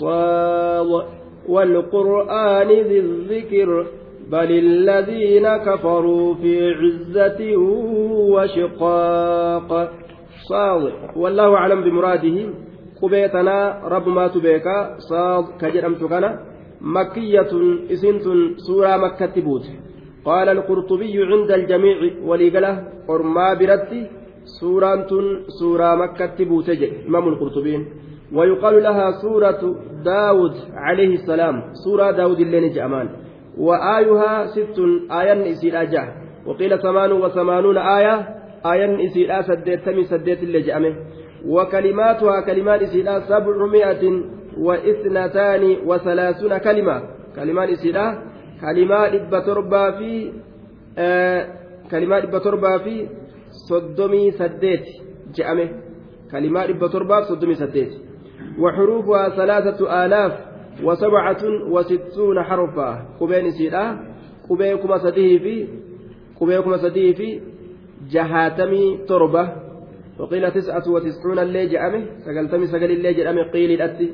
صاد والقرآن ذي الذكر بل الذين كفروا في عزة وشقاق. صاد والله أعلم بمراده. قبيتنا رب ما تبيك. صاد كجرمت كان مكية إسنت سورة مكة بوت قال القرطبي عند الجميع ولقله أرما برتي سورة سورة مكة بوت إمام القرطبين ويقال لها سورة داود عليه السلام. سورة داود اللين جأمان وآيها ست آية إسيل أجاه وقيل ثمان وثمانون آية. آية إسيل سديت سديت اللي جأمه وكلماتها كلمات إسيل سبعمائة واثنتان وثلاثون كلمة. كلمات إسيل كلمات إبا في آه كلمات إبا في صدمي سديت. جأمه كلمات إبا تربى صدمي سديت. وحروفها ثلاثة آلاف وسبعة وستون حرفا. قبين سيدا قبيكما سديه في قبيكما سديه جهاتمي تربة. وقيل تسعة وتسعون اللي جأمه. سقلتمي سقل اللي جأمه. قيل الأتي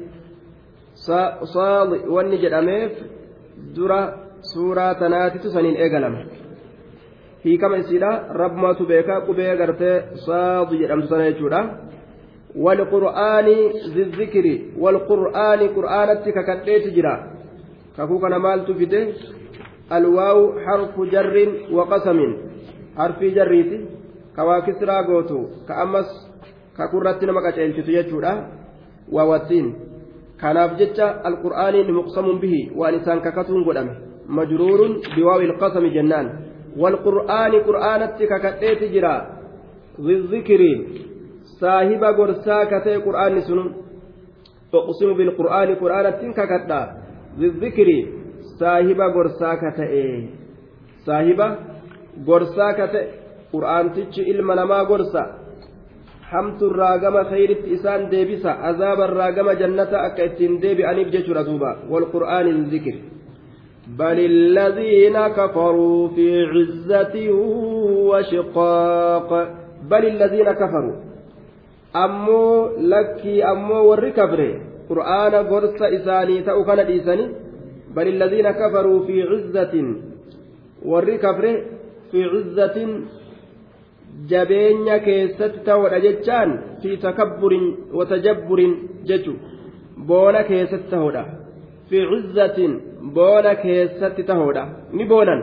صاد واني جأمه. درة suuraa tanaatitu saniin eegalama hiikama isiidha rabmaatu beekaa qubee gartee saadu jedhamtu sana jechuudha والقرآن ذي الذكر والقرآن قرآنتي ككتيت جرا كفوك مال تفيده الواو حرف جر وقسم حرف جريتي كواكسرا غوتو كأمس كقرة نمك أجلتو يجودا وواتين kanaaf jecha alqur'aaniin muqsamun bihi waan isaan kakatuun godhame majruurun biwaawi ilqasami jennaan walqur'aani qur'aanatti kakadheeti jira zikiriin saahiba gorsaa katee qur'aanni sun uqsimu bilqur'aani qur'aanattiin kakadha zikiri saahiba gorsaa kata'e saahiba gorsaa kate qur'aantichi ilma namaa gorsa hamturraa gama khayritti isaan deebisa azaabarraa gama jannata akka ittiin deebi'aniif jechuudha duuba walqur'aani zikir بل الذين كفروا في عزة وشقاق بل الذين كفروا ammoo lakkii ammoo warri kabre qur'aana gorsa isaanii ta'u kana dhiisanii bal illadiina kafaruu fi cizzatin warri kabre fi cizzatin jabeenya keessatti ta'uudha jechaan fi takabburin watajabburin jechu boona keessatti ta'uudha. Fi cizzatin boona keessatti ta'uudha. Ni boonan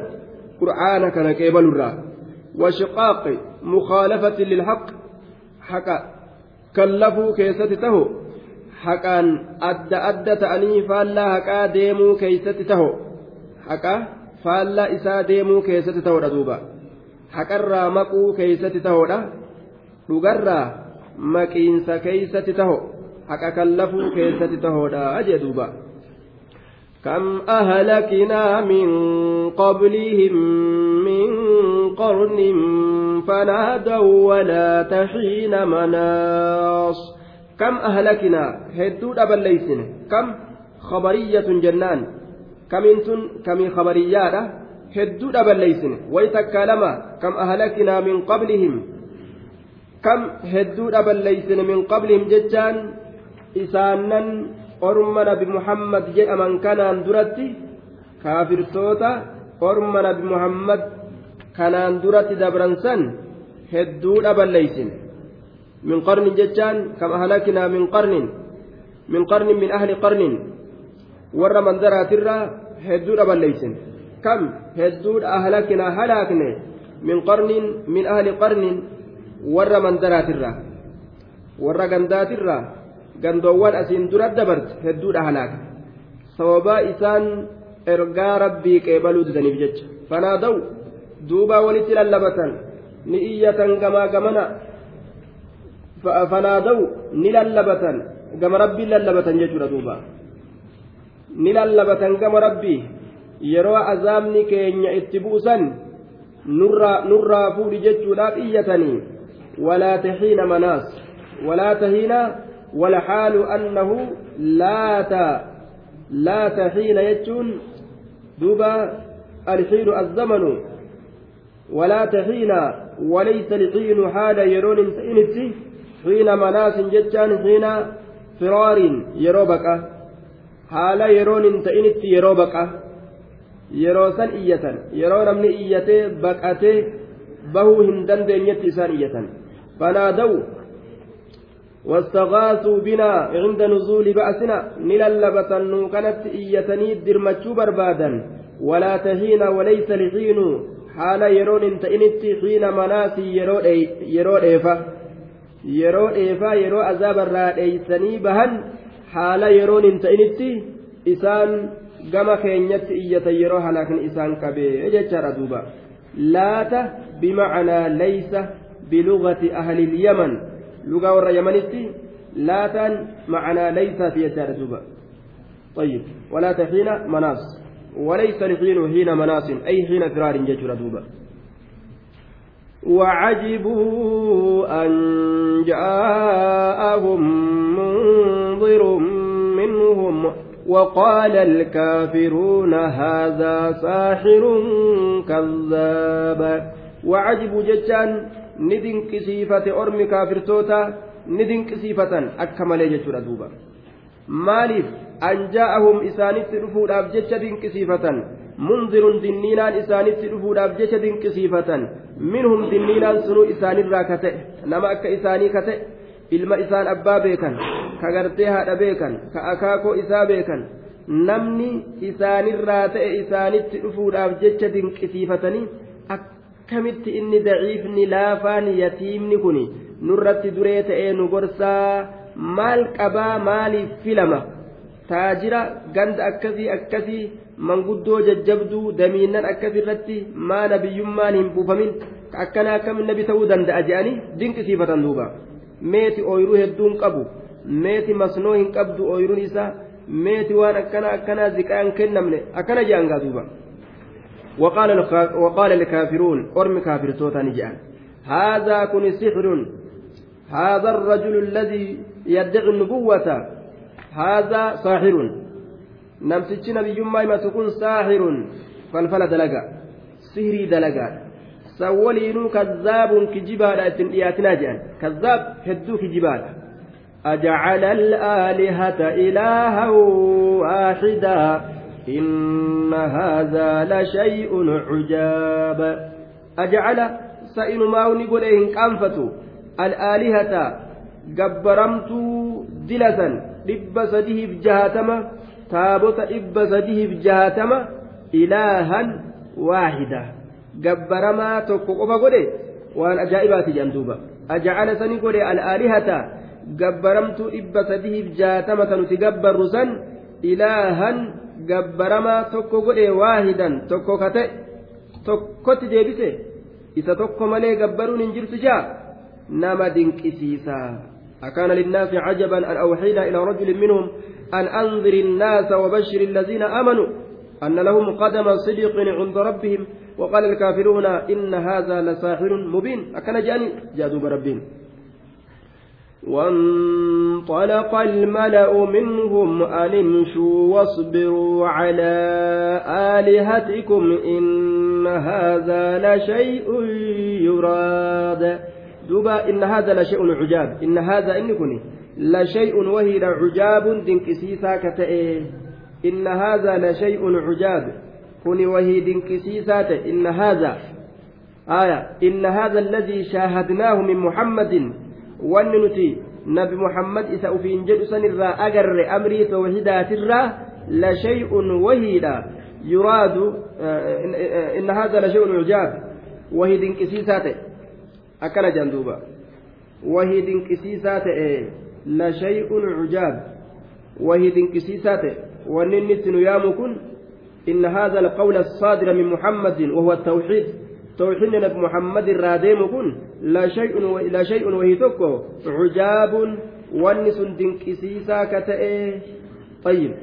qur'aana kana qeebalurraa washiqaaqi mukhaalafatin lilhaq haqa kallafuu keessatti taho haqaan adda adda ta'anii faallaa haqaa deemuu keessatti taho haqa faallaa isaa deemuu keessatti tahodha duuba haqarraa maquu keessatti tahodha dhugarraa maqiinsa keessatti taho haqa kallafuu keessatti tahodha jee duuba كم أهلكنا من قبلهم من قرن فنادوا ولا تحين مناص كم أهلكنا؟ هدود أبا ليسن كم؟ خبرية جنان. كم انتن كم خبريات هدود أبا ليسن ويتكلم كم أهلكنا من قبلهم؟ كم؟ هدود أبا ليسن من قبلهم ججان. إسانا orma nabi muhammad jedhaman kanaan duratti kaafirtoota orma nabi muhammad kanaan duratti dabransan hedduudha balleeysin min qarnin jechaan kam ahlakinaa min qarnin min qarnin min ahli qarnin warra mandaraatirraa hedduudha balleeysin kam hedduudha ahlakinaa halaakne min qarnin min ahli qarnin warra mandaraatirraa warra gandaatirraa gandoowwan asiin dura dabarte hedduudha halaaka sababaa isaan ergaa rabbii qeebaluu didaniif jecha fanaadaw duubaa walitti lallabatan ni iyyatan gamaa gamana fanaadaw ni lallabatan gama rabbii lallabatan jechuudha duuba ni lallabatan gama rabbii yeroo azaabni keenya itti buusan nurraa fuudhi jechuudhaaf iyyatanii walaa tahiina manaas walaa tahiina والحال أنه لا ت لا تحين يجون دوبا الحين الزمن ولا تحين وليس الحين حال يرون إنتي حين مناس جتان حين haala yeroon hin ta'initti yeroo baqa yeroo san iyyatan yeroo namni iyyatee baqatee bahuu hin dandeenyetti isaan iyyatan fanaadaw واستغاثوا بنا عند نزول بأسنا نللبة كانت إيتني درمتشو بربادا ولا تهين وليس الحين حال يرون انت إنتي حين مناسي يرو إيفا. يرو إيفا يرو أزاب الراديسني بهن. حال يرون انت إنتي إسان gama keenyatti iyyatan yeroo halaakin isaan qabee jechaadha duuba laata bimacnaa laysa bilugati ahli lyaman lugaa warra yamanitti laataan macnaa laysaati jechaadha duuba طيب ولا حين مناص. وليس الحين حين مناص أي حين فرار ججر دوبا وعجبوا أن جاءهم منظر منهم وقال الكافرون هذا ساحر كذاب. وعجب ججان ni dinqisiifate ormi kaafirtoota ni dinqisiifatan akka malee jechuudha duuba. Maaliif anjaa'ahum isaanitti dhufuudhaaf jecha dinqisiifatan? Mundirun dinniinaan isaanitti dhufuudhaaf jecha dinqisiifatan. Minhum dinniinaan sunuu isaanirraa ka ta'e nama akka isaanii kata'e ilma isaan abbaa beekan ka gartee haadha beekan ka akaakoo isaa beekan namni isaanirraa ta'e isaanitti dhufuudhaaf jecha dinqisiifatanii akka akkamitti inni daciifni laafaan yatiimni kun nurratti duree ta'ee nu gorsaa? Maal qabaa? Maaliif filama? Taajira ganda akkasii akkasii manguddoo jajjabduu damiinnan akkasirratti maana biyyummaan hin buufamin? Akkana akkamiin nabi ta'uu danda'a je'anii? Dinqisiifatan duuba. meeti ooyiruu hedduun qabu. Meeti masnoo hin qabdu ooyiruun isaa. Meeti waan akkana akkanaa ziqaa kennamne. Akkana je'an gaa duuba وقال الكافرون أرم كافر توتان جاء هذا كن سحر. هذا الرجل الذي يدعي النبوة. هذا ساحر. نمسك نبي ما تكون ساحر. فالفل دلقا سهري دلقا سولينو كذاب كجبال اتنياتنا جان كذاب هدو كجبال. أجعل الآلهة إلها واحدا. إن هذا لشيء عجاب أجعل سئن ماوني قليهن كانفتو الآلهة جبرمت دلة دب سديه بجهاتما تابوت دب سديه بجهاتما إلها واحدا gabbaramaa tokko qofa godhe waan ajaa'ibaati jedhan duuba ajacala sani godhe al'aalihata gabbaramtuu dhibba sadiif jaatama ta nuti gabbarru san ilaahan gabbaramaa tokko godhe waahidan tokko ka ta'e tokkotti deebise isa tokko malee gabbaruun hin jirtu jaa? Nama dinqisiisa. أكان للناس عجبا أن أوحينا إلى رجل منهم أن أنذر الناس وبشر الذين آمنوا أن لهم قدم صدق عند ربهم وقال الكافرون إن هذا لساحر مبين أكن جاني جادوا بربين وانطلق الملأ منهم أن امشوا واصبروا على آلهتكم إن هذا لشيء يراد. دوبا إن هذا لشيء عجاب. إن هذا إنكني لشيء وهي عجاب دنكسيسا كتئه إن هذا لشيء عجاب. كوني وهي دنكسيسات إن هذا. آية. إن هذا الذي شاهدناه من محمد وننتي نبي محمد إذا في إنجل سنرى أجر أمري توحيدات الرا لشيء وهيدا يراد إن هذا لشيء عجاب وهي دنكسيسات أكل جندوبا وهي دنكسيسات لشيء عجاب وهي دنكسيسات وننت نيام كن إن هذا القول الصادر من محمد وهو التوحيد توحيد نبي محمد الراديم كن لا شيء لا شيء وهي تكو عجاب ونس دنكسيسا كتئ. طيب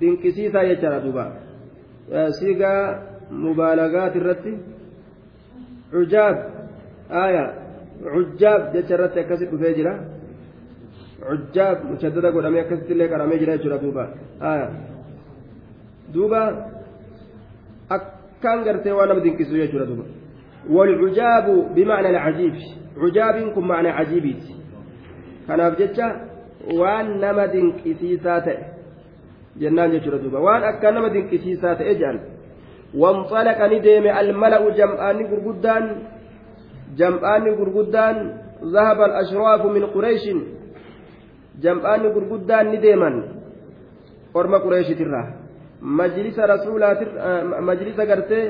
دنكسيسا يجرى دوبا. سيغا مبالغات الرتي. عجاب آية. عجاب جترت كسب فيجرا عجاب مشددة قدامي كسب لك رمي جرى دوبا. آية. akkaan gartee waan nama dinqisu jechuudha duuba والعجاب بمعنى العجيب عجاب كن معنى waan nama dinqisiisaa ta'e jennaan jechuudha duuba waan akka nama dinqisiisaa ta'e jedhan wanxalaqa ni deeme almala'u jam'aanni gurguddaan jam'aanni gurguddaan ذهب الأشراف من قريش جمعان gurguddaan ni deeman orma qureeshitirraa majlisa rasuulaa majlisa gartee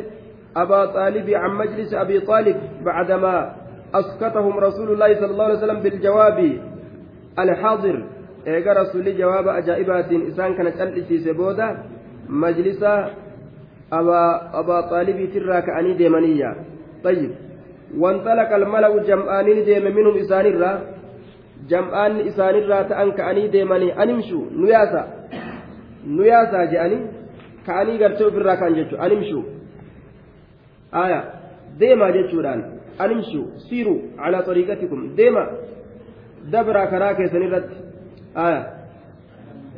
أبا طالب عن مجلس أبي طالب بعدما أسكتهم رسول الله صلى الله عليه وسلم بالجواب الحاضر. إيجا رسول جواب أجائبات إنسان كانت ألتسي بودا مجلس أبا أبا طالب تراك أني ديمانية. طيب. وانطلق الملأ جمعان ديم منهم إسان الرا. جمعان إسان الرا تأنك أني ديماني. أنمشوا نياسا نياسا جاني. كأني قرتوا في الراكان جتشو أنمشوا ديما جتشوران أنمشوا سيروا على طريقتكم ديما دبرا كراكي سنرت آية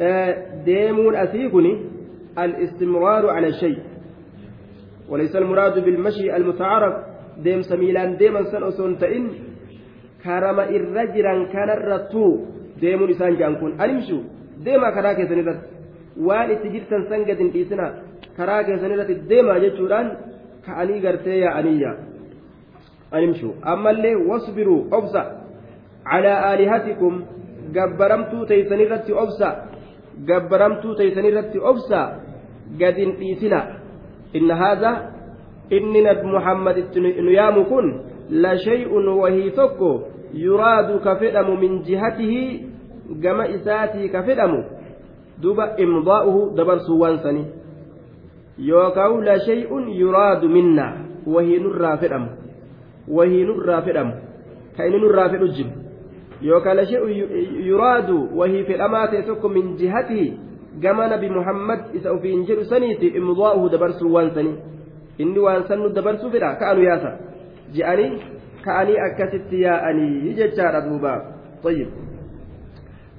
آه ديمون أسيكني الاستمرار على الشيء وليس المراد بالمشي المتعارف miilaan deeman san osoo hin ta'in karama irra jiran kanarrattuu deemuun isaan jedhan kun animshu deemaa karaa keessan irratti waan itti jirtan san gad ammallee wasbiruu obsa calaa aalihatikum gabbaramtuu teeysanirratti obsa gabbaramtuu teeysanirratti obsa gad hin dhiisina inna haadha inni nabi muhammad itti nu yaamu kun la shay'un wahii tokko yuraadu ka fedhamu min jihatihi gama isaatii ka fedhamu duba imdaa'uhu dabarsuu waan sani yookaan la shay'un yuraadu minna wahii nurraa fedhamu wahii nurraa fedhamu ka inni nurraa fedhu jiru yookaan la shay'un yuraadu wahii fedhamaa ta'e tokko min jihatihi gama nabi muhammad isa ofiin jedhu saniiti imdaa'uhu dabarsuu waan sanii inni waan san nu dabarsuu fedha ka'anu yaasa je'anii ka'anii akkasitti yaa'anii jechaadha duuba طيب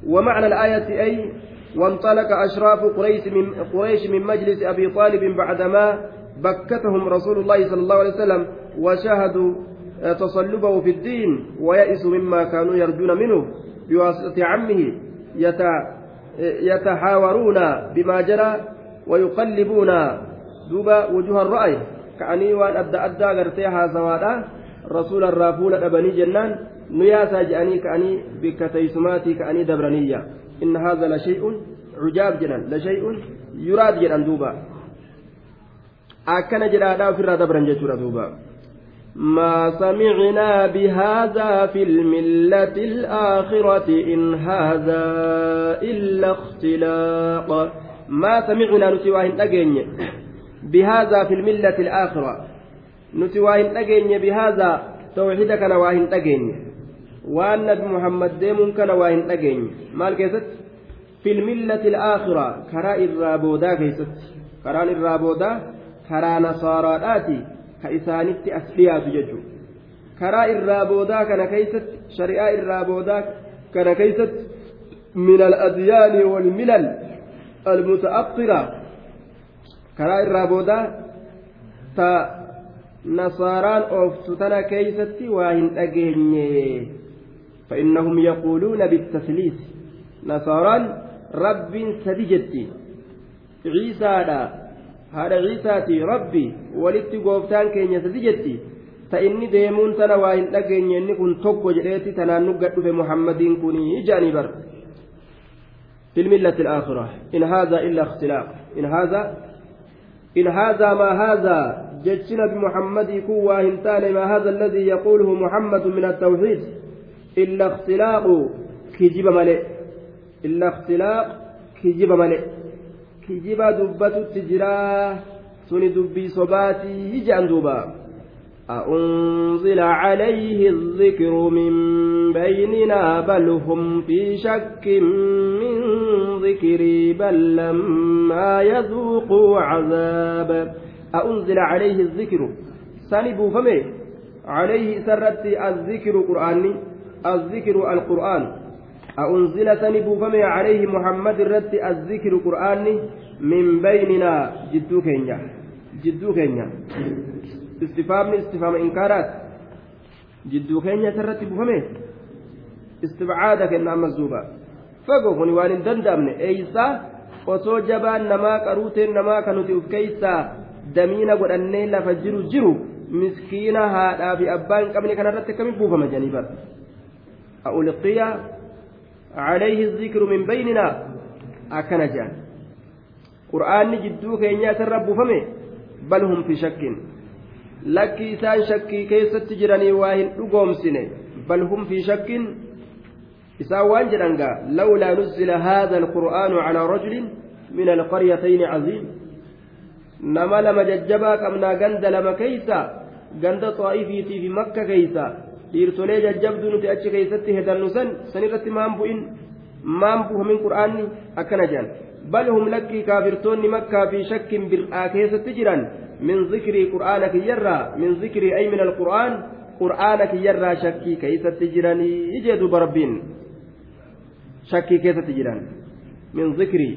ومعنى الآية أي وانطلق أشراف قريش من, قريش من مجلس أبي طالب بعدما بكتهم رسول الله صلى الله عليه وسلم وشاهدوا تصلبه في الدين ويئسوا مما كانوا يرجون منه بواسطة عمه يتحاورون بما جرى ويقلبون duuba wujuhan ra'ay ka'anii waan adda addaa gartee haasawaadha rasuula irraa fuula dhabanii jennaan nu yaasaa je'anii ka'anii bikka la shay'un cujaab jedhan la shay'un yuraad jedhan duuba akkana jedhaadhaa ofirraa dabran jechuudha duuba ما سمعنا بهذا في الملة الآخرة إن هذا إلا اختلاق ما سمعنا نسواهن أجيني بهذا في الملة الآخرة نتي واهن أجيني بهذا توحيد كان واهن أجيني وأن نبي محمد ديمون كان واهن أجيني مال كيست في الملة الآخرة كرا الرابودا كيست كرا الرابودا كرا نصارى كإسانيت أسليات ججو كرا الرابودا كان كيست شريعة الرابودا كان كيست من الأديان والملل المتأخرة karaa irraa booda ta nasaaraan ooftu tana keeysatti waa hin dhageenye. فإنهم يقولون بالتثليث. نصاران رب سدجتي عيسى هذا عيسى ربي. ولدت قوفتان كين سدجتي فإني ديمون تنا وإن لقين يني كن توكو جريتي تنا نقد في محمد كوني جاني بر. في الملة الآخرة. إن هذا إلا اختلاق. إن هذا إن هذا ما هذا. جتنا بمحمد كوا هنتان ما هذا الذي يقوله محمد من التوحيد. إلا اختلاق كجب ملئ. إلا اختلاق كجب ملئ. كجب دبة التجراه سن دبي صباتي يجان دوبا. أأنزل عليه الذكر من بيننا بل هم في شك من ذكري بل لما يذوقوا عذاب. أأنزل عليه الذكر. سنبوا فمي عليه سرت الذكر قرآني. الذكر القرآن أأنزل سنبوا فمي عليه محمد الرد الذكر قرآني من بيننا جدو كينيا جدو كينيا inkaaraat jidduu keenya irratti bufame istibcaada kenna ammas duuba fagoo kun waan hin danda'amne eeysaa osoo jabaan namaa qaruuteen namaa kan nuti uf keeysaa damiina godhannee lafa jiru jiru miskiina haadhaa fi abbaan qabne kanarratti bara ألقي عليه الذكر من بيننا. أكن جان. قرآن جدو كينيا سرب فمه بل هم في شك لك إسان شكي كيف تجرني واهن أقوم سنة بل هم في شك إسان وانجرنغا لولا نزل هذا القرآن على رجل من القريتين عظيم. نما لما ججبا كمنا غند لما كيسا غند طائفي في مكة كيسا. Dhiirtolee jajjabduu nuti achi keessatti hedannu san sanirratti maan bu'in maan buufamin qur'aanni akkana jedhan bal hum lakkii kaafirtoonni makkaa fi shakkin bir'aa keessatti jiran min zikrii qur'aana kiyyarraa min zikrii ay min alqur'aan qur'aana kiyyarraa shakkii keessatti jiranii jee duuba rabbiin shakkii keessatti jiran min zikrii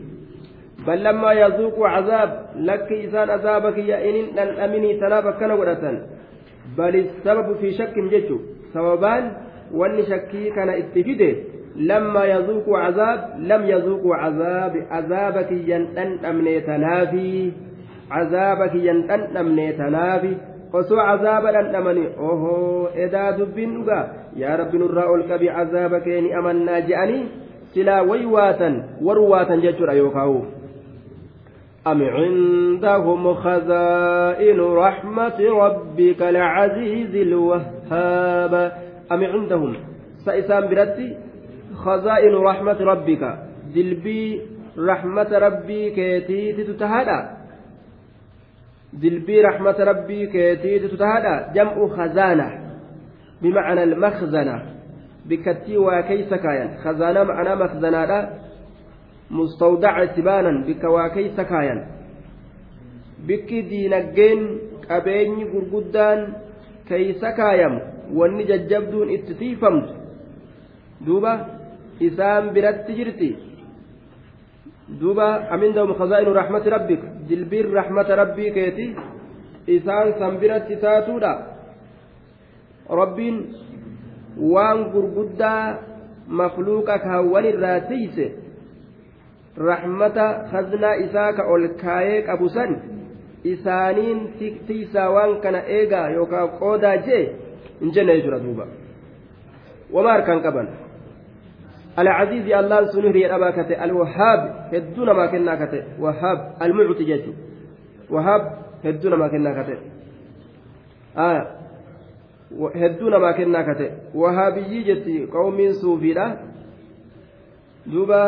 بل لما يذوقوا عذاب لك إسان عذابك يا إن الأمني تناب كان ودة بل السبب في شك جتو sababaan wanni shakkii kana itti fide lamma yazuuqu cazaab lam yazuuqu cazaabi cazaaba kiyyan dhandhamne tanaafi cazaaba kiyyan dhandhamne tanaafi osoo cazaaba dhandhamani ohoo edaa dubbiin dhugaa yaa rabbi nurraa ol qabi cazaaba keeni amannaa je'anii silaa waywaatan warwaatan jechuudha yookaa'u أم عندهم خزائن رحمة ربك العزيز الوهاب أم عندهم؟ سإسام برتي خزائن رحمة ربك. دلبي رحمة ربي كيتي تتهدى دلبي رحمة ربي كيتي تتهدى جمع خزانة بمعنى المخزنة. بكتي وكيس كاين خزانة معنى مخزنة sibaanan bikka waa keeysa kaayan bikki diinaggeen qabeenyi gurguddaan keeysa kaayamu wanni jajjabduun itti tiifamtu duuba isaan biratti jirti duuba amindahum khazaa'inu rahmati rabbik jilbiin rahmata rabbii keeti isaan san biratti taatuudha rabbiin waan gurguddaa makluuqa kaawwan irraa tiise rahmata haznaa isaa ka ol kaayee qabu san isaaniin tiisaa waan kana eegaa yookaan qoodaa jee hin jenne jechuudha duuba. Wama harkaan qaban? العزيز الله سنهري أبا كتئ الوهاب هدونا ما كنا كتئ وهاب المعطي جيتي وهاب هدونا ما كنا كتئ آه هدونا ما كنا كتئ وهابي جتي قوم صوفي دوبا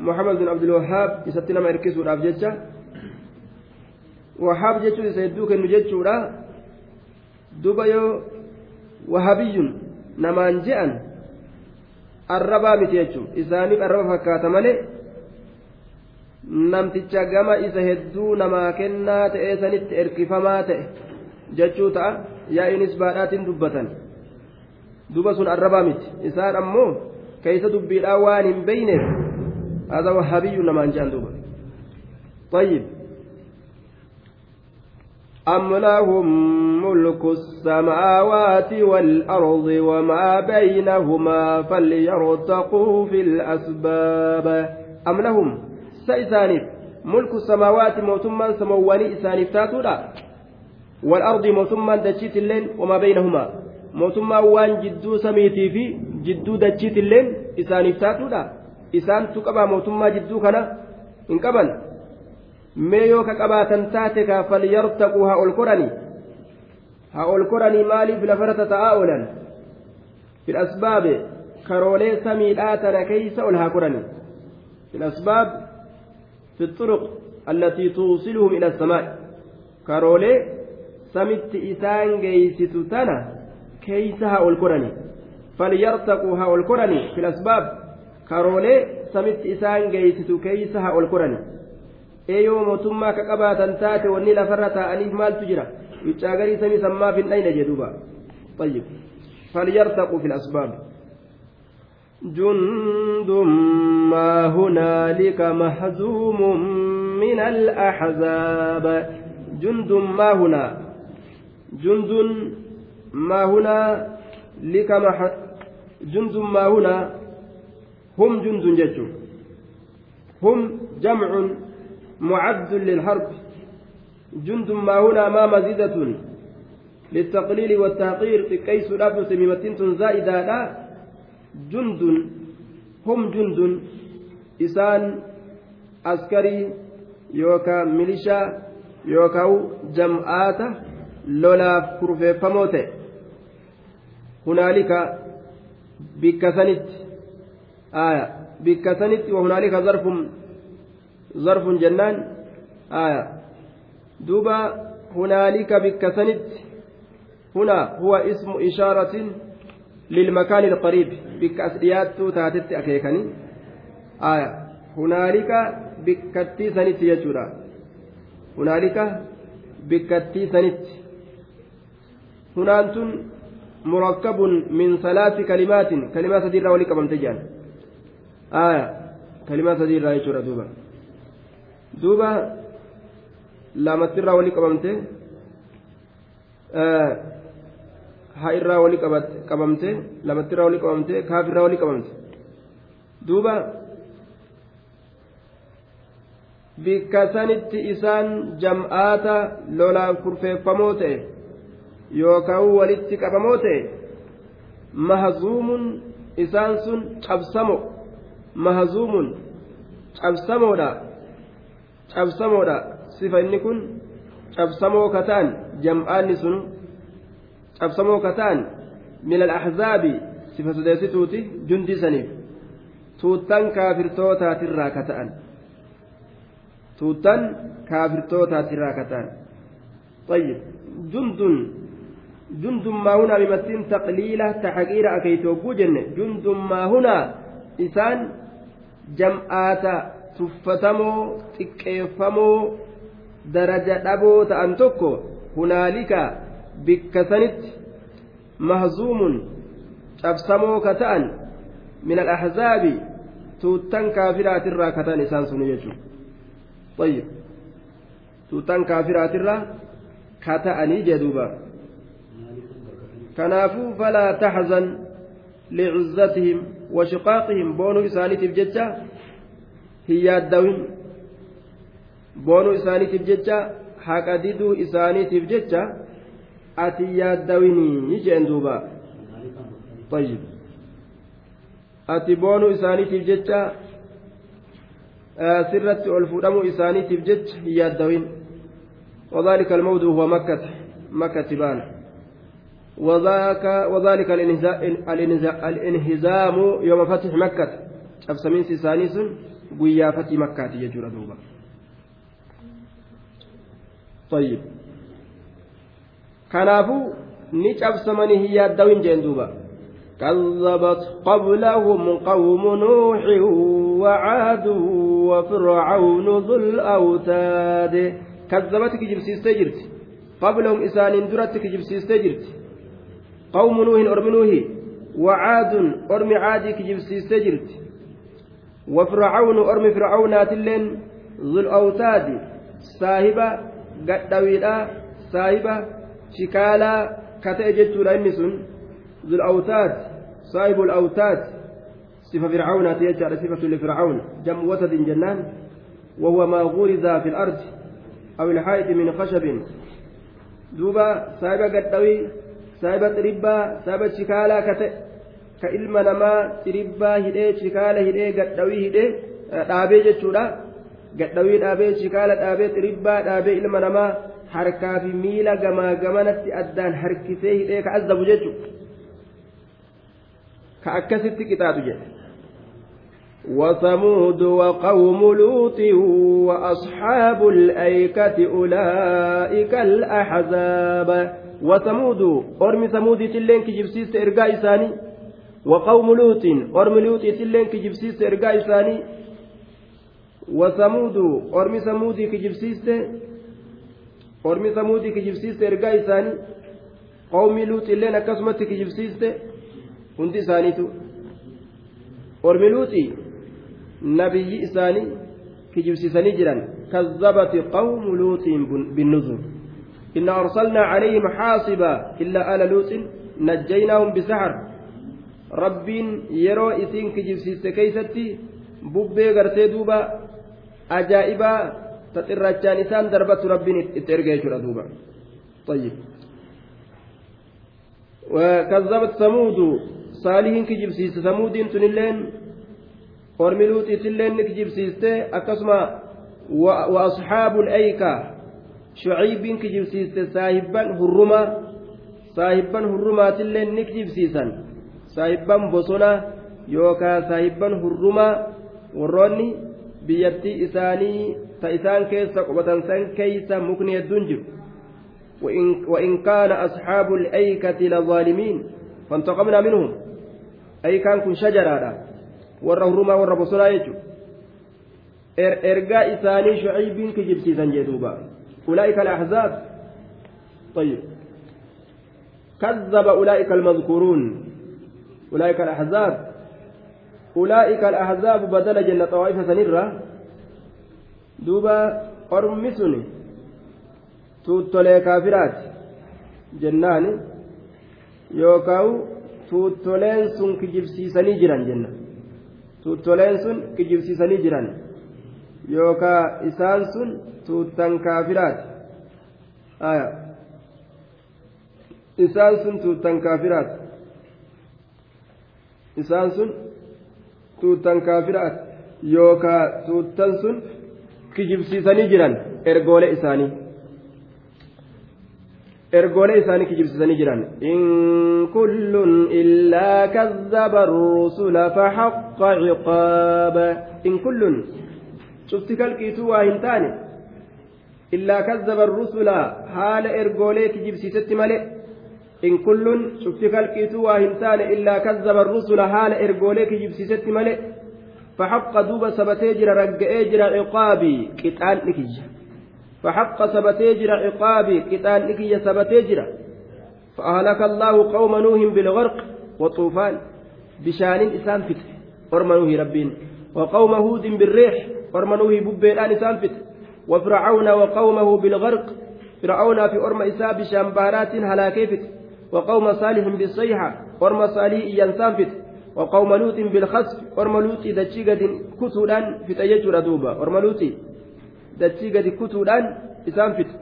محمد بن عبد الوهاب isatti nama hirkisuudhaaf jecha wahaab jechuun isa hedduu kennu jechuudha duba yoo wahabiyyun namaan je'an arrabaa miti jechuun isaaniif arraba fakkaata malee namticha gama isa hedduu namaa kennaa ta'ee sanitti erkifamaa ta'e jechuu ta'a yaa'inis baadhaatiin dubbatan duba sun arrabaa miti isaan ammoo keeysa dubbiidhaa waan hin beyneef هذا وهابي لما أنجان طيب أم لهم ملك السماوات والأرض وما بينهما فليرتقوا في الأسباب أم لهم سيسانف ملك السماوات موتما سمواني إسانف تاتولا والأرض موتما دجيت اللين وما بينهما موتما وان جدو سميتي في جدو دجيت اللين إسانف تاتولا isaantu qabaa mootummaa jidduu kana hin qaban mee yoo ka qabaatan taate kaa falyartaquu haa ol koranii haa ol koranii maaliif lafarata ta'aa oolan fil asbaabe karoolee samiidhaa tana keeysa ol haa koranii fil asbaab fi xuruq allatii tuusiluhum ila asamaa'i karoolee samitti isaan geeysitu tana keeysa haa ol koranii falyartaquu haa ol koranii fil asbaab karoolee samitti isaan eeyoo mootummaa ka qabaatan taate wanni lafarra taa'aniif maaltu jira wiccaa garii samii sammaaf hin dhayne jedhuuba طيب فليرتقوا في الأسباب جند ما هنالك مهزوم من الأحزاب جند ما هنا جند ما هنا لك مح... جند ما هنا hum jundun jechuun hum jamcun mucaddun lilharb jundun maa hunaa maa mazidatun للتقليل والتحقير تكيس الأبن سميمتين زائدة لا جند هم جند إسان عسكري يوكا ميليشا يوكا جمعات كرفيفمو ta'e hunaalika bikka sanitti aya bikka sanitti wahunaalika jennaan aya duuba hunaalika bikka sanitti هنا هو اسم إشارة للمكان القريب. بك أسديات تاتت أكيكني. آية. هنالك بكتي سنت يجورا. هنالك بكتي سنت هنانتن مركب من ثلاث كلمات. كلمات سديرة تجان آية. كلمات سديرة يجورا دوبا. دوبا لما ترى ولي كمان آه haa irraa walii qabamte lamatti irraa walii qabamte kaaf irraa walii qabamte duuba bikka sanitti isaan jam'aata lolaan kurfeeffamoo ta'e yookaan walitti qabamoo ta'e mahazuumuun isaan sun cabsamo mahazuumuun cabsamoodha cabsamoodha sifa inni kun cabsamoo kataan jam'aanni sun cabsamoo kataan min al-ahzaabi sifa sadeessituuti jundi saniif tuuttan kaafirtootaatirraa ka ta'an tuuttan kaafirtootaatirraa ka ta'an طيب جند جند ما هنا بمثل تقليلة تحقير أكيد وجن جند ما هنا إسان جمعات تفتمو تكيفمو درجة أبو تأنتكو هنالك bikka sanitti mahzuumun cabsamoo ka ta'an min al-ahzaabi tuuttan kaafiraatirraa ka ta'an isaan sunu jechuudha طيب tuuttan kaafiraatirraa ka ta'anii jedhuuba kanaafuu falaa taxzan licuzzatihim washiqaaqihim boonuu isaaniitiif jecha hin yaaddawin boonuu isaaniitiif jecha haqa diduu isaaniitiif jecha ati yaaddawinii jeen duuba طيب ati boonuu isaaniitiif jecha sirratti ol fuudhamuu isaaniitiif jecha hin yaaddawin وذلك الموضع هو مكة مكة بان وذاك وذلك الانهزام يوم فتح مكة أبسمين سيسانيس قيا فتح مكة يجور دوبا طيب kanaafuu ni cabsamanii hin yaaddawin jeen duuba كذبت قبلهم قوم نوح وعاد وفرعون ذو الأوتاد كذبت كجبسيس تجرت قبلهم إسان درت كجبسيس تجرت قوم نوح أرم نوح وعاد أرم عاد كجبسيس تجرت وفرعون أرم فرعونات اللين ذو الأوتاد صاحبة قد صاحبة ta'e jechuudha inni sun zul'awtaat saahibul awtaat sifa fircaunaati jechaadha sifatu lifircaun jam'u wasadin jennaan وهو ما غرز في الأرض أو الحائط من خشب دوبا سايبا قدوي سايبا تربا سايبا شكالا كت كإلما نما تربا هدي شكالا هدي قدوي هدي dhaabee jechuudha gadhawii dhaabee shikaala dhaabee xiribbaa dhaabee ilma namaa harkaa fi miila gamaa gamanatti addaan harkisee hidhee ka azabu jechuudha ka akkasitti qixaatu jedhe وثمود وقوم لوط وأصحاب الأيكة أولئك الأحزاب وثمود أرمي ثمود تلين كجبسيس إرقاء إساني وقوم لوط أرمي لوط تلين كجبسيس إرقاء إساني وثمود أرمي ثمود كجبسيس ormi samuudii kijibsiiste ergaa isaanii qawmii luuxilleen akkasumatti kijibsiiste hundi isaaniitu ormi luuxii nabiyyi isaanii kijibsiisanii jiran كذبت قوم لوط بالنذر إنا أرسلنا عليهم حاصبا إلا آل لوط نجيناهم بسحر rabbiin yeroo isiin kijibsiiste keeysatti bubbee gartee duuba ajaa'ibaa taxirrachaan isaan darbatu rabbiin itti erga jechuudha duuba طيب وكذبت ثمود صالح كجبسيس ثمود تنلين ورملوت تلين كجبسيس أكسما وأصحاب الأيكة شعيب كجبسيس صاحبا هرما صاحبا هرما تلين نكجبسيسا صاحبا بصنا يوكا صاحبا هرما warroonni biyyattii isaanii ta isaan keessa qubatan san keeysa mukni hedduun jiru. وإن كان أصحاب الأيكة لظالمين فانتقمنا منهم أي كان كن شجرة والرهرما والربصنا يجو إرجاء ثاني شعيب كجبسي زنجدوبا أولئك الأحزاب طيب كذب أولئك المذكورون أولئك الأحزاب أولئك الأحزاب بدل جنة طوائف سنرة دوبا أرمسني tuuttolee kaafiraati jennaani yookaan tuuttoleen sun kijibsiisanii jiran jenna tuuttoleen sun kijibsiisanii jiran yookaan isaan sun tuuttan kaafiraati isaan sun tuuttan kaafiraati isaan sun tuuttan kaafiraati yookaan tuuttan sun kijibsiisanii jiran ergoolee isaanii. ergoolee isaanii kijibsisanii jiran. In kullun illaa kazzaba rusula faxaqa ciqaaba. In kullun. Cufti kalqiituu waa hin taane. Illaa kazzaba rusula haala ergoolee kijibsiisetti male kalqiituu waa hin taane illaa kazzaba rusula haala ergoolee kijibsiisetti male faxaqa duuba sabatee jira ragga'ee jira ciqaabii qixaan dhikiyya فحق سبتيجر عقابي كتان إكي سبتيجر فأهلك الله قوم نوح بالغرق وطوفان بشان إسان فتح ورم نوح ربين. وقوم هود بالريح ورم نوح ببيلان إسان فتح وفرعون وقومه بالغرق. فرعون في أرم إساء بشان بارات هلاكيفت وقوم صالح بالصيحة ورم صالح إيانسان فتح وقوم لوط بالخسف ورم لوط دجيجة كتولان في تيجر دوبا ورم لوط kutuudhaan isaan fite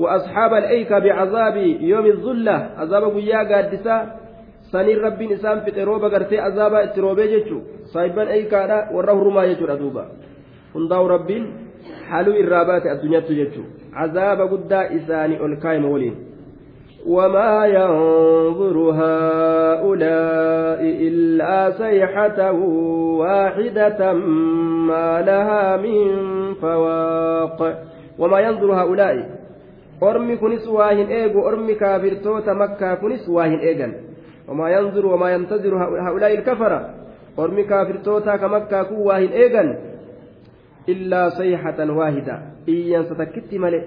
وأصحاب الأيكة بعذاب يوم الظلة عذاب قيا قادسة سنين ربين إسان في تروبة قرتي عذاب اتروبة جتشو صاحبان أيكا وراه رما يجو أدوبا هنداو ربين حلو الرابات الدنيا تجتشو عذاب قدا إساني الكايم ولين وما ينظر هؤلاء إلا صيحة واحدة ما لها من فواق وما ينظر هؤلاء. أرمي كنس واهن إيغو أرمي كافر توتا مكة كنس واهن إيغن. وما ينظر وما ينتظر هؤلاء الكفرة. أرمي كافر توتا كمكة كو واهن إيغن. إلا صيحة واحدة. إيان ستكت ملئ.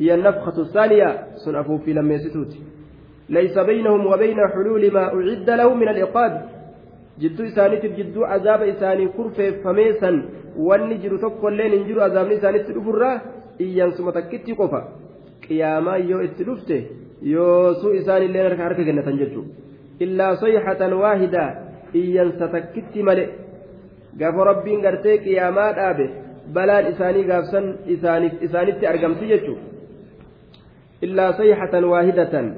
هي النفخة الثانية سنفوا في لم يستوت ليس بينهم وبين حلول ما أعد لهم من العقاب isaaniitiif jidduu azaaba isaanii kurfeeffameessan wanni jiru tokkolleen hin jiru azaabni isaanitti dhufurraa iyyansuma takkitti qofa qiyaamaa yoo itti dhufte yoosuu isaanillee harka harka kennatan jechuudha illaa soyhatan waahidaa iyyansa takkitti male gaafa rabbiin gartee qiyaamaa dhaabe balaan isaanii gaafsan isaanitti argamti jechuudha illaa soyhatan waahidatan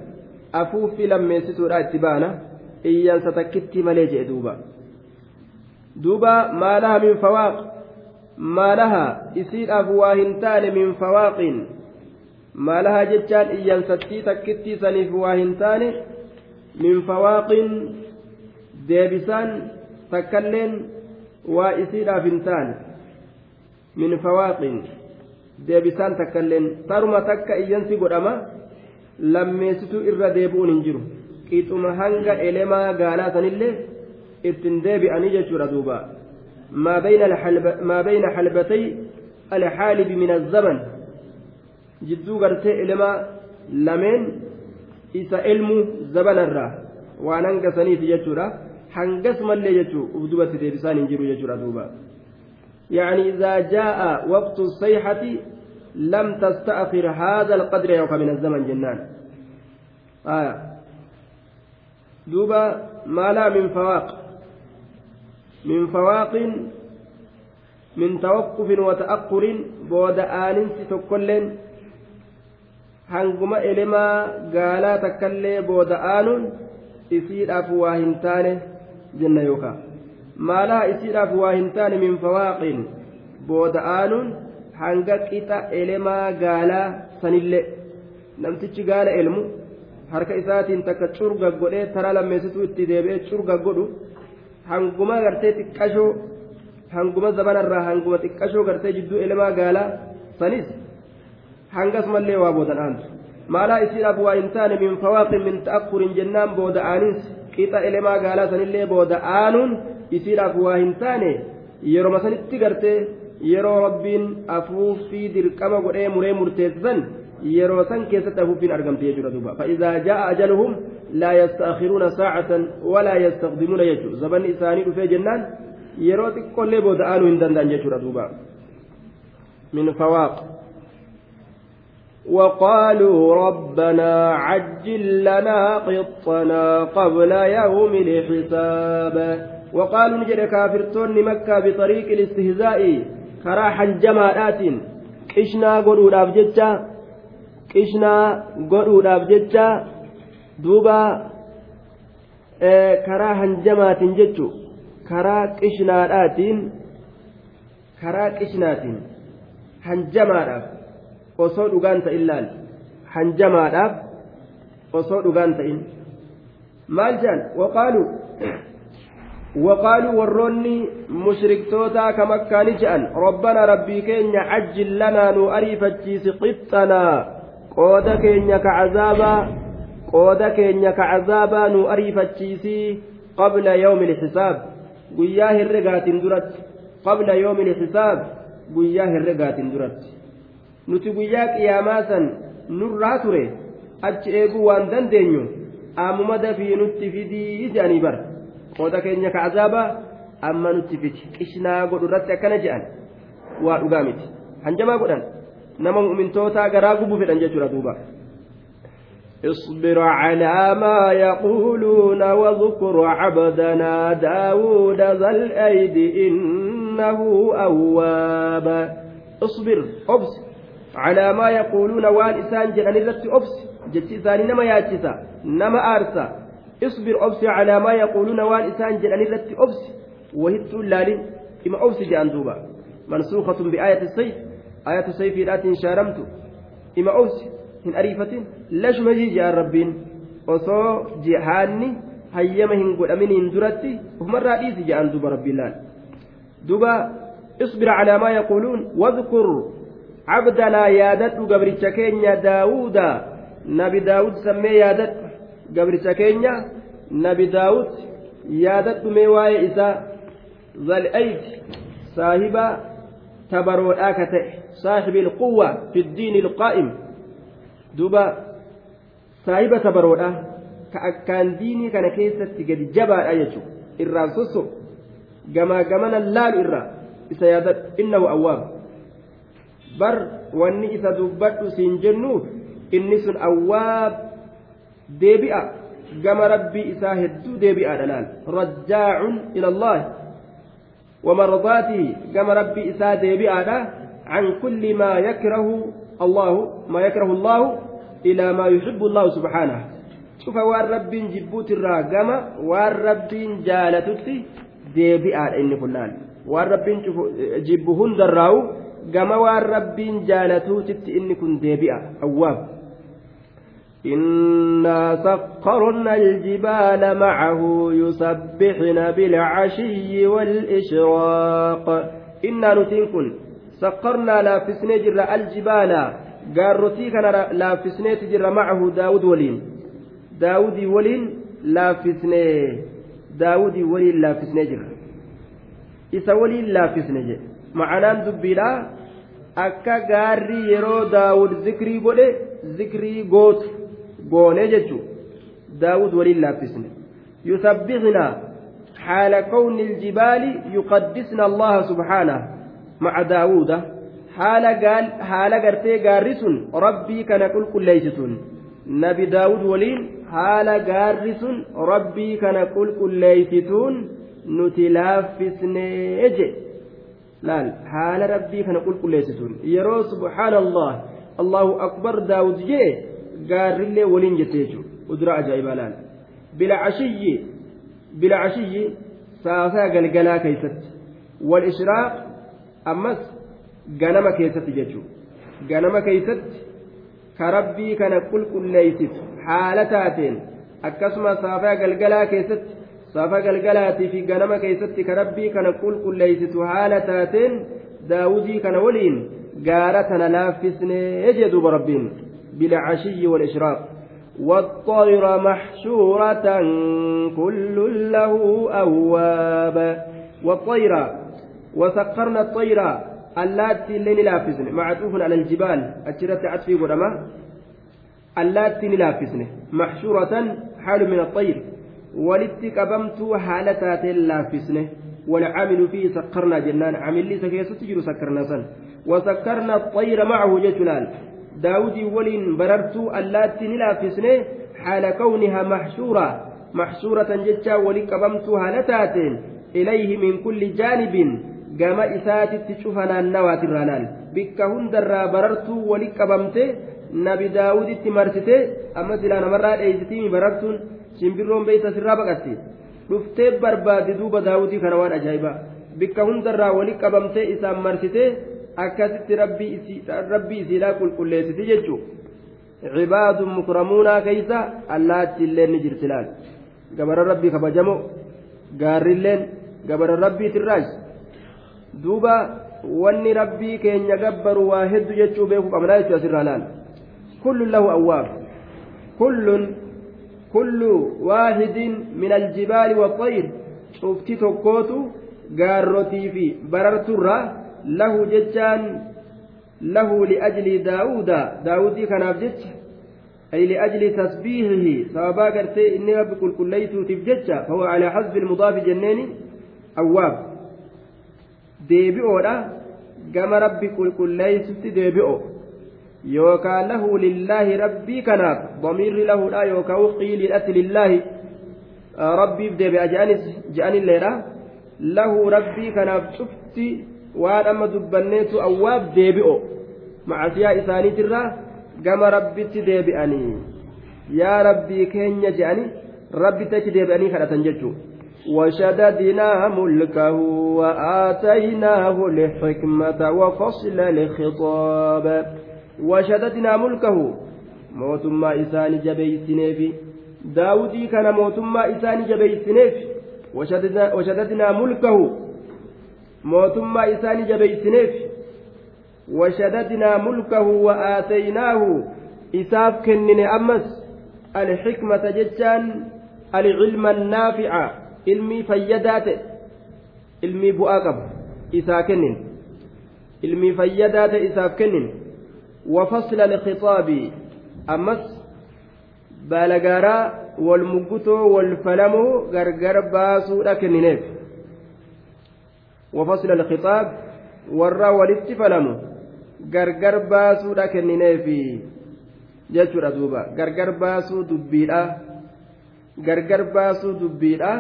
afuuffi lammeessituudha itti baana. iyyansa takkitti malee jedhe duuba duuba maalaha min fawaaq maalaha isiidhaaf waa hin taane min fawaaqiin maalaha jechaan iyyansattii takkitti saniif waa hin taane min fawaaqiin deebisaan takkalleen waa isiidhaaf hin taane min fawaaqiin deebisaan takkalleen taruma takka iyyansi godhama lammeessituu irra deebi'uun hin jiru qixuma hanga elemaa gaanaa sanillee ittiin deebi'anii jechuudha duuba maa bayna halbatay alxaalibi min azzaman jidduu gartee elemaa lameen isa elmu zabanarraa waan hanga saniiti jechuudha hangas mallee jechuu uf dubatti deebisaan hin jiru jechuudha duuba يعني إذا جاء وقت الصيحة لم تستأخر هذا القدر يوم من الزمن جنان آية maalaa min fawaaq min fawaaqin min tawaqqufin wa ta'aqqurin booda aaninsi tokkolleen hanguma elemaa gaalaa takkallee booda aanuun isiidhaaf waa hin taane jenna yookaan maalaa isiidhaaf waa hin taane min fawaaqin booda aanuun hanga qixa elemaa gaalaa sanillee namtichi gaala elmu harka isaatiin takka curga godhee taraa lammeessituu itti deebi'ee curga godhu hanguma gartee xiqqashoo hanguma zabanarraa hanguma xiqqashoo gartee jidduu elemaa gaalaa sanis hangasumallee waa boodan aantu. Maalaa isiidhaaf waa hin taane min fawaaqin min ta'akkurin jennaan booda aanis qixa elemaa gaalaa sanillee booda aanuun isiidhaaf waa hin taane yeroo masanitti gartee yeroo rabbiin afuuffii dirqama godhee muree murteessisan yeroo san keessatti afuuffiin argamte jechuudha duuba fa'idaa ja'a ajaluhum laa yasta'khiruuna saacatan walaa yastaqdimuuna jechuudha zabanni isaanii dhufee jennaan yeroo xiqqollee booda aanuu hin danda'an jechuudha duuba min fawaaq وقالوا ربنا عجل لنا قطنا قبل يوم الحساب وقالوا نجد كافرتون مكة بطريق الاستهزاء كراحا جماعات قشنا قلوا ججا قشنا قلوا ججا دوبا karaa hanjamaatiin jechuun karaa qishnaadhaatiin karaa qishnaatiin hanjamaadhaaf osoo dhugaan ta'in laal hanjamaadhaaf osoo dhugaan ta'in maal jedhan waqaaluu وقالوا وروني مشركتوتا كما كان جأن ربنا ربي كينيا عجل لنا نؤريف الجيس قطنا قود كينيا كعذابا قود كينيا كعذابا نؤريف الجيس قبل يوم الحساب قياه الرقات درت قبل يوم الحساب قياه الرقات درت nuti guyyaa qiyaamaa san nurraa ture achi eeguu waan dandeenyu ammuma dafii nutti fidii jedhanii bara qooda keenya ka azaabaa amma nutti fiti qishnaa godhu irratti akkana jedhan waa dhugaa miti hanjamaa godhan nama mu'mintootaa garaa gubuu fedhan jechuudha duuba. اصبر على ما يقولون واذكر عبدنا داود ذا الأيد إنه أواب اصبر أبصر على ما يقولون وان إسان جلن الرت أبس جتي إساني نما ياتسا نما أرسا اصبر أبس على ما يقولون وان إسان جلن الرت أبس وهدت اللالين إما أبس جان دوبا منسوخة بآية السيف آية السيف لا شارمت إما أبس hin ariifatin lashuma jijji'an rabbiin osoo jihaanni hayyama hin godhaminiin duratti ofumarraa dhiisi je'an duba rabbiin laal duba اصبر على ما يقولون واذكر عبدنا يادت قبرتش كينيا داوود نبي داود سمي يادت قبرتش كينيا نبي داود يادت ميواي إساء ذا الأيد صاحب تبرو آكته صاحب القوة في الدين القائم دوبا صاحب تبرو كأكان ديني كان كيسة قد جبا أيجو إران سوسو جما جمنا اللال إران إسا يادت إنه أواب bar wanni isa dubbadhu siin jennuuf inni sun awwaab deebi'a gama rabbii isaa hedduu deebi'aadha laal rajjaacun ila allahi ومرضاته كما ربي إساء ديبئة عن كل ما يكره الله ما يكره الله إلى ما يحب الله سبحانه شوف وان رب جبوت الراقمة وان رب جالتت ديبئة إن فلان وان رب جبهن دراو gama waan rabbiin jaalatuutitti inni kun deebi'a awwaab إنا سخرنا الجبال معه يسبحن بالعشي والإشراق إنا نتنكن سخرنا لافسني جر الجبال. قارتي كان لافسني تجر معه داود ولين. داود ولين لافسني داود ولين لافسني جر. إسا ولين لافسني جر. ma'anaan dubbiidha akka gaarri yeroo daawud zikrii godhe zikrii gootu goonee jechuun daawud waliin laaffisne yusabbixna حال كون الجبال يقدسن الله سبحانه مع داوود حال قال حال قرتي قارس ربي كان كل كل نبي داود ولين gaarri sun rabbii kana qulqulleeysituun nuti laaffisnee je laal haala rabbii kana qulqulleessituun yeroo subhaanallah allahu akbar daawud jee gaarrillee waliin jette jechuudha udura ajaa'ibaa laal. Bilcashiyyi bilcashiyyi saasaa galgalaa keeysatti wal ishraaq ammas ganama keessatti jechuudha ganama keeysatti ka rabbii kana qulqulleeysitu haala taateen akkasuma saafaa galgalaa keessatti saafaa galgalaatii fi ganama keessatti ka rabbii kana qulqulleeysitu haala taateen daawudii kana waliin gaara tana laaffisnee jee duuba rabbiin wal ishraaq والطير محشورة كل له أواب. والطير وسخرنا الطير اللاتي اللي نلافسن معطوف على الجبال. أجرت عطفي قدما اللاتي نلافسن محشورة حال من الطير. ولدت قبمت حالتات اللافسن والعامل فيه سكرنا جنان. عمل لي سكيسة تجر سكرنا سن. وسكرنا الطير معه جتلال داودي ولين بررت اللاتي نلافسن حال كونها محشورة محشورة جتا ولي قبمت حالتات إليه من كل جانب gama isaatitti cufa naannawaatirraa laal bikka hundarraa barartuu wali qabamte nabi daawuditti marsite amma silaa namarraa dheeysitii barartuun shimbirroon beeysa sirraa baqatti dhuftee barbaadde duuba daawudii kana waan ajaa'ibaa bikka hundarraa wali qabamte isaan marsite akkasitti rabbii isiidhaa qulqulleessiti jechuu cibaadun mukramuunaa keeysa allaatti illeen ni jirti laal. Gabara rabbii kabajamoo gaarrilleen gabara rabbiitirraas duuba wanni rabbii keenya gabbaru waa hedduu jechuu beekuu qabnaa jechuu asirraa laal. Kullun lahu awwaab. Kullun kullu waahidin min aljibaali waxayr cufti tokkootu gaarrotii fi bararturra lahu jechaan lahu liajli daawuda daawudii kanaaf jecha ay liajli tasbiihihi sababaa gartee inni rabbi qulqulleeysuutiif jecha fahuwa calaa xasbi ilmudaafi jenneeni awwaab deebi'oodha gama rabbi qulqulleessutti deebi'o yookaan lahu lillaahi rabbii kanaaf damiirri lahuudha yookaan qiiliidhatti lillaahi rabbiif deebi'a je'anilleedha lahu rabbii kanaaf cufti waan amma dubbanneetu awwaab deebi'o macasiyaa isaaniitirraa gama rabbitti deebi'anii yaa rabbii keenya je'anii rabbitti achi deebi'anii kadhatan jechuudha. وشددنا ملكه وآتيناه الحكمة وفصل الخطاب وشددنا ملكه موتما إسان جبيسنيف داودي كان موتما إسان جبيسنيف وشددنا, وشددنا ملكه موتما إسان جبيسنيف وشددنا ملكه وآتيناه إساف كنن أمس الحكمة جتان العلم النافع ilmii fayyadaa ta'e ilmii bu'aa qabu isaa kennin ilmii fayyadaa ta'e isaaf kennin wafasla alkhixaabi ammas baalagaaraa wal muggutoo wal falamoo gargar baasuudha wafasla alkhixaab warra walitti falamu gargar baasuudha kennineefi jechuudha duuba gargar baasuu dubbiidha gargar baasuu dubbiidha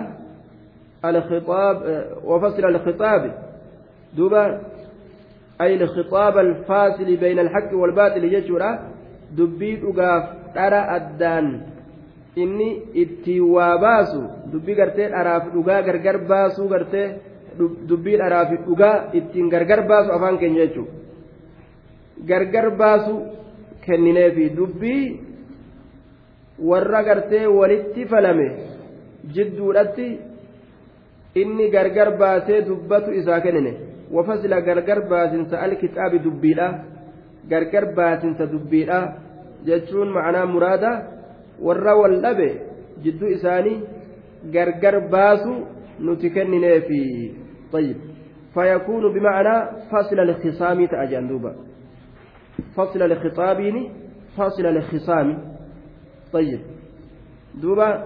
الخطاب وفصل الخطاب دوبا أي الخطاب الفاصل بين الحق والباطل يجرى دبي دغاف ترى أدان inni itti waa baasu dubbii gartee dharaaf dhugaa gargar baasuu dubbii dharaaf dhugaa ittiin gargar baasu afaan keenya jechuudha gargar baasu kennineefi dubbii warra gartee walitti falame jidduudhatti inni gargar baasee dubbatu isaa kennine. Wafasila gargar baasinsa alkitaabi dubbiidha gargar baasinsa dubbiidha jechuun ma'anaa muraada warra wal dhabe jidduu isaanii gargar baasu nuti kennineefi طيب فيكون بمعنى فصل الخصام تأجان دوبا فصل الخطابين فصل الخصام طيب دوبا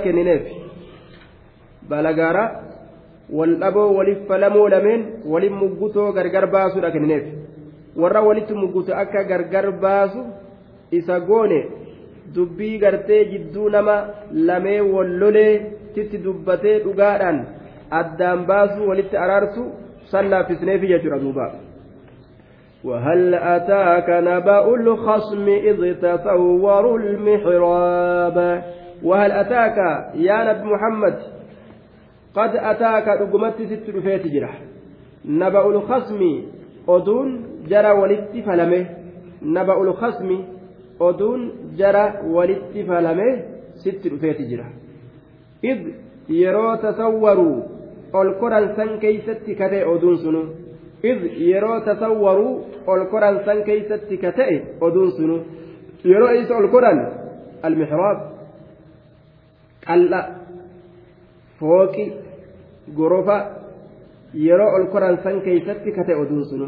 kennineef balagaara wal dhaboo waliif falamoo lameen walin muggutoo gargar baasuudha kennineef warra walitti muggutu akka gargar baasu isa goone dubbii gartee jidduu nama lamee wallolee titti dubbatee dhugaadhaan addaan baasuu walitti araarsu san laaffisneefi jechuudha duuba. وهل أتاك نبأ الخصم إذ تصوروا المحراب وهل أتاك يا نبي محمد قد أتاك رقمت ست رفيت جرح نبأ الخصم أدون جرى ولدت فلمه نبأ الخصم أدون جرى ولدت فلمه ست رفيت جرح إذ يرو تصوروا القرآن سن كيست كتئ أدون سنو إذ يرو تصوروا القرآن سن كيست كتئ أدون سنو يرو إيس القرآن المحراب qal'a fooqi gorofa yeroo ol koran san keeysatti kate oduun sunu.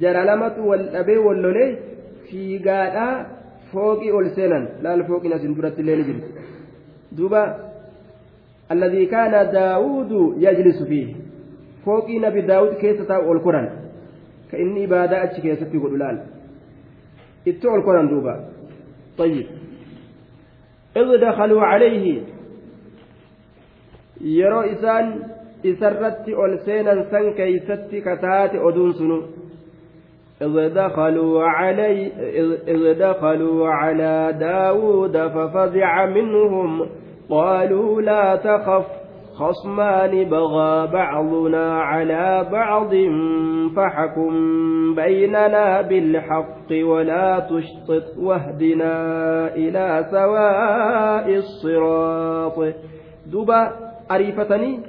Jara lamatu wal dhabee wal lolee fiigaadhaa asin duratti illee ni jirti duuba alladii kaana daawudu yajlisu fiihi fooqii nabi daawud keessa taa'u ol koran ka inni ibaadaa achi keessatti godhu laal itti ol koran duuba طيب إذ دخلوا عليه isaan isarratti ol seenan san keeysatti kataate oduun sunu إذ دخلوا علي إذ دخلوا على داود ففزع منهم. قالوا لا تخف خصمان بغى بعضنا على بعض فحكم بيننا بالحق ولا تشطط واهدنا إلى سواء الصراط. دبا ariifatanii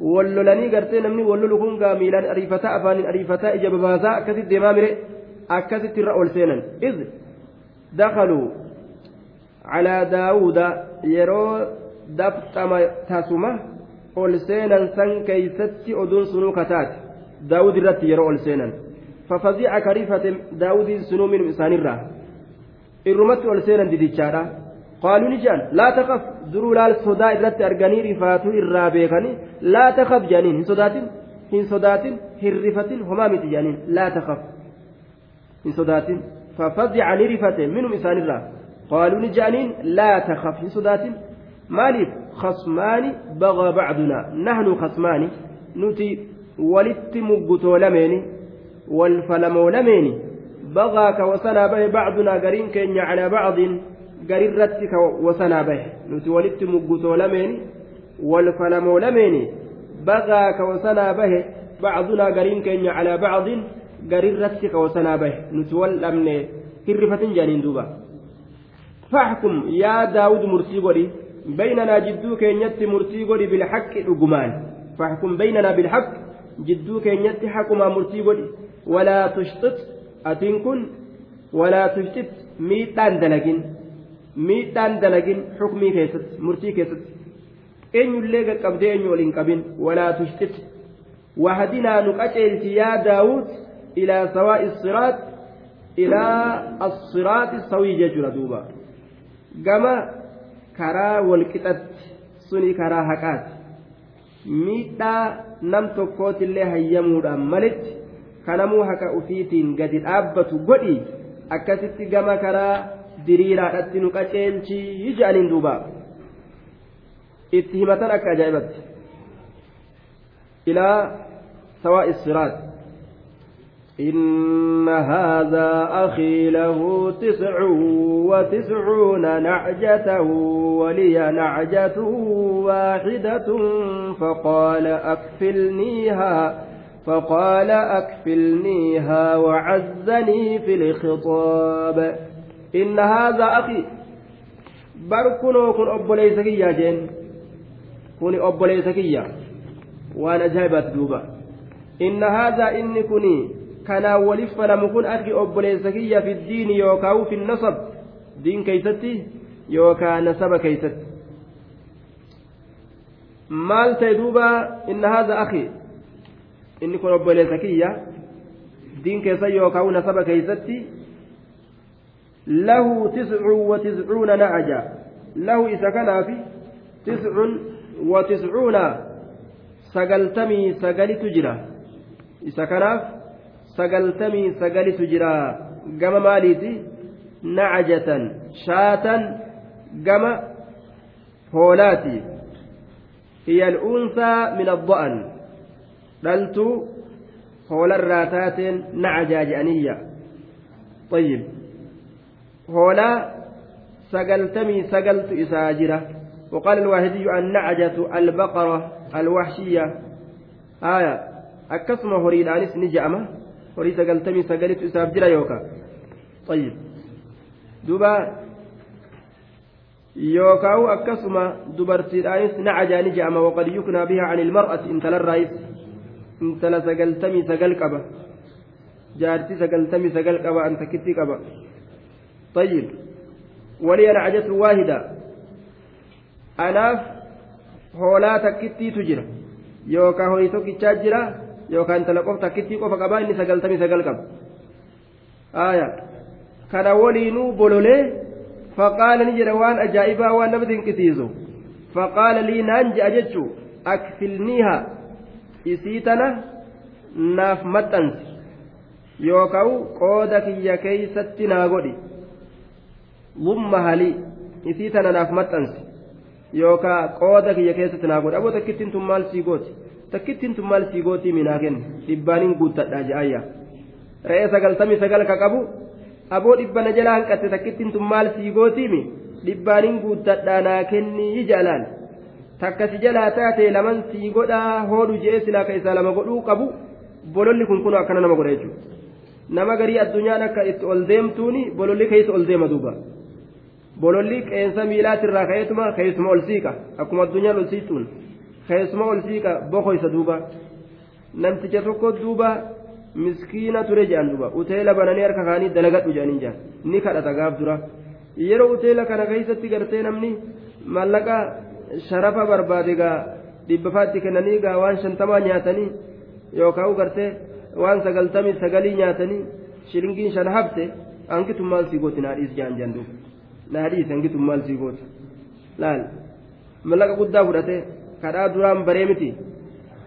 wallolanii gartee namni wallolu kun gaa miilaan ariifataa afaaniin ariifataa ija babaasaa akkasitti deemaa mire akkasitti irra ol seenan iz dakaluu calaa daawuda yeroo dabxama tasuma ol seenan san keeysatti oduun sunuu kataate daawud irratti yeroo ol seenan fafazica kariifate daawudiin sunuu minum isaanirraa irrumatti ol seenan didichaadha qaaluu ni jedhan laa taqaf duruu laal sodaa irratti arganii rifaatuu irraa beekanii laa taqaf jedhaniin hin sodaatin hin sodaatin hin rifatin homaa miti jedhaniin laa taqaf hin sodaatin fafazica ni rifate minum isaanirraa qaaluu ni jedhaniin laa taqaf hin sodaatin maaliif khasmaani bagaa bacdunaa nahnu khasmaani nuti walitti muggutoo lameeni wal falamoo lameeni bagaa ka wasanaa garirratti ka wasanaa bahe. Nuti walitti muggutoo lameeni wal falamoo lameeni bagaa ka wasanaa bahe bacdunaa gariin keenya calaa bacdin garirratti ka wasanaa bahe. Nuti wal dhabne hirrifatin jedhaniin duuba. Faxkum yaa daawud murtii godhi baynanaa jidduu keenyatti murtii godhi bilxaqi dhugumaan. Faxkum baynanaa bilxaq jidduu keenyatti haqumaa murtii godhi. Walaa tushxit atiin kun walaa tushxit miidhaan dalagin. Miidhaan dalagin xukmii keessatti murtii keessatti eenyullee qaqqabdee eenyu waliin qabin. Walaa tushtit wahadinaa nu qaceelchi yaa daawud ilaa sawaa'i siraat ilaa assiraati sawii jechuudha duuba. Gama karaa walqixatti suni karaa haqaati. Miidhaa nam tokkootillee hayyamuudhaan malitti kanamuu haqa ufiitiin gadi dhaabbatu godhi akkasitti gama karaa diriiraadhatti nu qaceelchii jedhaniin duuba itti himatan akka ajaa'ibatti ilaa sawaa'i siraat إن هذا أخي له تسع وتسعون نعجة ولي نعجة واحدة فقال أكفلنيها فقال أكفلنيها وعزني في الخطاب بركنو كن أبو ليس كيا جين. كوني أبو ليس كيا. وأنا جايبت دوبا إن هذا إني كني كان ولف فلم كن أخي أبو ليس كيا في الدين يوكاو في النصب. دين كيستي؟ يوكا نسب كيست. maal ta'e duuba inna haadha akhi inni kun obboleessa kiyya diin keessa yookaan nasaba له تسع وتسعون نعجة له كان في تسع وتسعون سقلتمي سقل تجرى كان سقلتمي سقل تجرى قام ماليتي nacjatan shaatan gama hoolaati hiya al'uunsaa min addo'an dhaltuu hoolarraa taateen nacjaa je'aniyya طيب هولا سقلتمي سقلت إساجرة وقال الواهدي النعجة البقرة الوحشية. آية. أكسم هريد أنس نجأمة هريد سقلتمي سقلت إساجرة يوكا. طيب. دوبا. يوكاو أكسما دبرتيدaanis نعجا نجأما. وقد يكنى بها عن المرأة. انتلا الرئيس. انتلا سقلتمي سقل قبا جارتي سقلتمي سقل قبا أنت كتي قبا طيب ولي نعجة واحدة أناف yookaan horii tokkichaa jira yookaan intala qof takkittii qofa qabaa inni sagaltamii sagal qaba kana waliinuu bololee faqaala ni jedha waan ajaa'ibaa waan nama dinqisiisu faqaala lii naan je'a jechuu akfilniiha isii tana naaf maxxansi yookaan qooda kiyya keeysatti naa godhi lumma halii isii tana naaf maxxansi. Yookaan qooda kiyya keessatti naa godhi aboo takkittiin tun maal sii gooti? Takkittiin tun maal sii gootii minaa kenna? Dhibbaaniin guuttadhaa je'ayya re'ee sagaltamii sagal ka qabu. aboo dhibba na jalaa hanqatte takkittiin tun maal sii gootiimi? Dhibbaaniin guuttadhaa naa kennii jaalaan takka si jalaa taate laman sii godhaa hoodhu je'ee silaa ka isaa lama godhuu qabu bololli kun kun akkana nama godha jechuudha. Nama garii addunyaan akka itti ol deemtuuni bololli keessa ol deema duuba bololli qeensa miilaatirraa ka'eetuma keessuma ol siiqa akkuma addunyaan ol siituun keessuma ol siiqa bokoysa duuba namticha tokko duuba. miskiina ture jedhan duba uteela bananii harka kaanii dalagadhu jedhanii jedhan ni kadhata gaaf dura yeroo uteela kana keessatti gartee namni mallaqa sharafa barbaade gaa dhibbafaatti kennanii gaa waan shantamaa nyaatanii yookaan gartee waan sagaltamii sagalii nyaatanii shilingiin shan hafte hanqitun maal sii gooti naadhiis jedhan jedhan duuba na hadhiise hangituun maal sii goota laal mallaqa guddaa fudhate kadhaa duraan baree miti.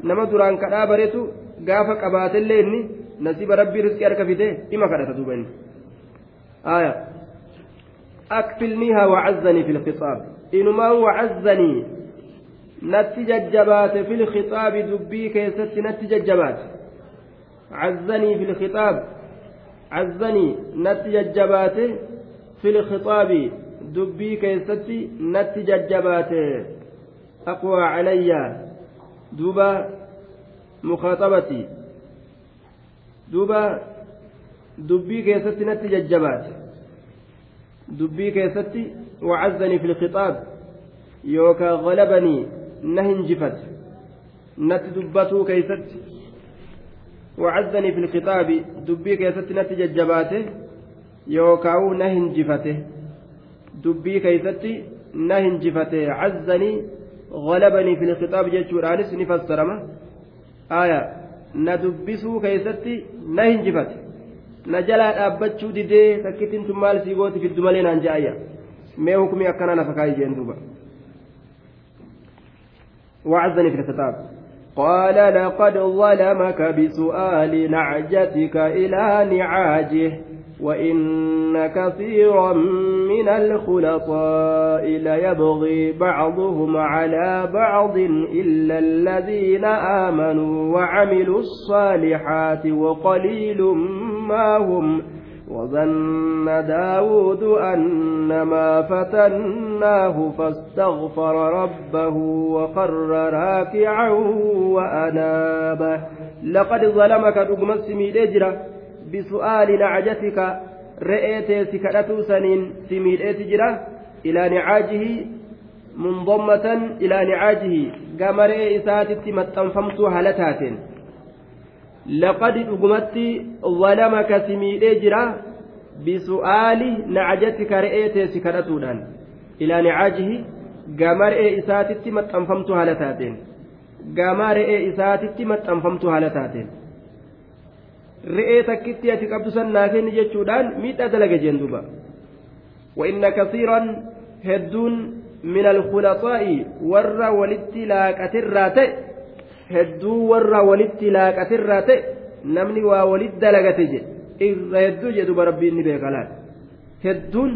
Nama duraan kadhaa baretu gaafa qabaatellee inni nasiiba rabbii riskii harka fidee dhima kadhata duuba inni. Aaya. Akfilniihaa wacazzanii fil qixaab inumaan wacazzanii natti jajjabaate fil qixaabi dubbii keessatti natti jajjabaate. Cazzanii fil qixaab cazzanii natti jajjabaate. في الخطاب دبي كيست نتججبات أقوى علي دوبا mukaaxabatii duuba dubbii keessatti natti jajjabaate dubbii keessatti wacazanii fi lkixaab yookaa galabanii na hinjifate natti dubbatuu keeysatti wacazanii fi lkixaabi dubbii keessatti natti yookaawu na hinjifate dubbii keeysatti na hinjifate cazzanii galabanii fi lkixaab jechuudhaanis ni fassarama aya na dubbisuu keessatti na hinjifate na jalaa dhaabbachuu didee takkittiin tun maal sii gooti fiddu malee naan je'ayya mee hukumii akkanaa nafa kaayii jeen duuba وعزني في الخطاب قال لقد ظلمك بسؤال نعجتك إلى نعاجه وإن كثيرا من الخلطاء ليبغي بعضهم على بعض إلا الذين آمنوا وعملوا الصالحات وقليل ما هم وظن داود أنما فتناه فاستغفر ربه وقر راكعا وأناب لقد ظلمك رقم السميد بسؤال bisu'aali nacajatika re'ee teessi kadhatuu saniin si miidheeti jira ilaa nicaajihi mundammatan ilaa nicaajihi gama re'ee isaatitti maxxanfamtuu haala taateen laqad dhugumatti walamaka si miidhee jira bisu'aali nacajatika re'ee teessi kadhatuudhaan ilaa nicaajihi gama re'ee isaatitti maxxanfamtuu maxxanfamtuu haala taateen takkitti ati qabdu san naa kenni jechuudhaan miidhaa dalaga jeen duuba وإن كثيرا هدون من الخلطاء ور ولدت لاقة الراتئ هدو ور ولدت لاقة الراتئ نمني وولد دلقة إذا هدو جدوب ربي إني بيقلال hedduun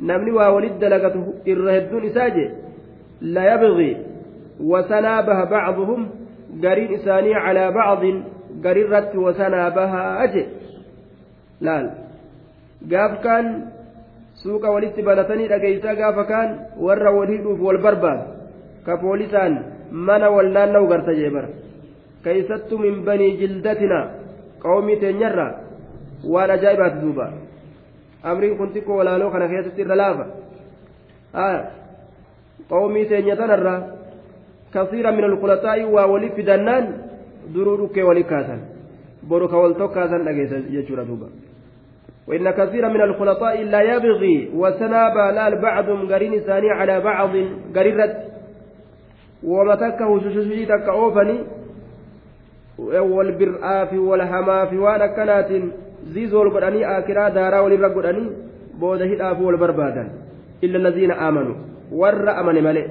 namni waa walit dalagatu irra hedduun isaa jee la yabgii wasanaabaha bacduhum gariin isaanii calaa bacdin garirratti wasanaabahaa je laal gaaf kaan suuqa walitti banatanii dhageeysaa gaafa kaan warra wal hidhuuf wal barbaadu ka poolisaan mana wal naanna'u garta jee bara keeysattu min banii jildatina qawmii teenyarra waan ajaa'ibaati duuba amriin kun xiqqoo walaaloo kana keessatti irra laafa qawmii teenya tanarra kasiira min alqulaxaa'i waa wali fidannaan duruu dhukkee wali kaasan boru ka wal tokkaasan dhageessa jechuudha duuba وإن كثيرا من الخلطاء لا يبغي وسناب لال بعضهم قرين ثاني على بعض قريرت ومتكه شششي تك أوفني والبرآ في والهما في وأنا كانت زيز والقرآني آكرا دارا وللرقرآني بوده الآف والبربادا إلا الذين آمنوا ور أمن ملئ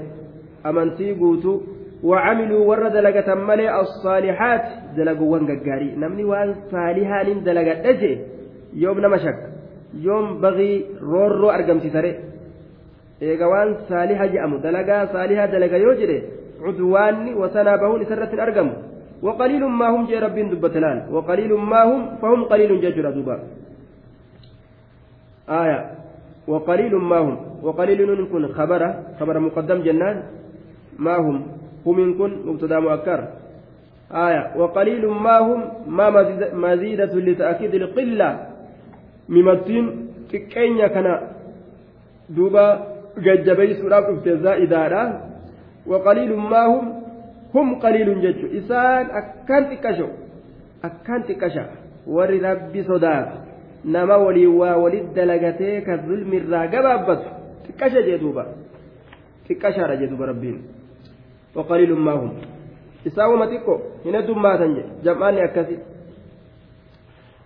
أمنتي قوتوا وعملوا ور دلقة ملئ الصالحات دلقوا وانقاري نمني وان صالحان دلقة أجي yoom baqii roorroo argamsiisare eega waan saaliha je'amu dalagaa saaliha dalaga yoo jedhe cudwaanni wasanaa bahuun isarratti hin argamu وقليل ما هم جاء رب دبتلان وقليل ما هم فهم قليل جاء دوبا. آية. وقليل ما هم. وقليل كن خبرة. خبر مقدم جنان. ما هم؟ هم كن مبتدا مؤكر آية وقليل ما هم ما مزيدة لتأكيد القلة mimattiin xiqqeenya kana duuba gajjabeessuudhaaf dhufte zaa'idaadha waqaliilummaa hum hum qaliilun jechuun isaan akkaan xiqqasho akkaan xiqqasha warri rabbi sodaatu nama waliin waa walit dalagatee ka zulmirraa gabaabbatu xiqqasha jee duuba xiqqashaadha jee duuba rabbiin waqaliilummaa hum isaan wama xiqqo hin heddummaatan jedhe jam'aanni akkasii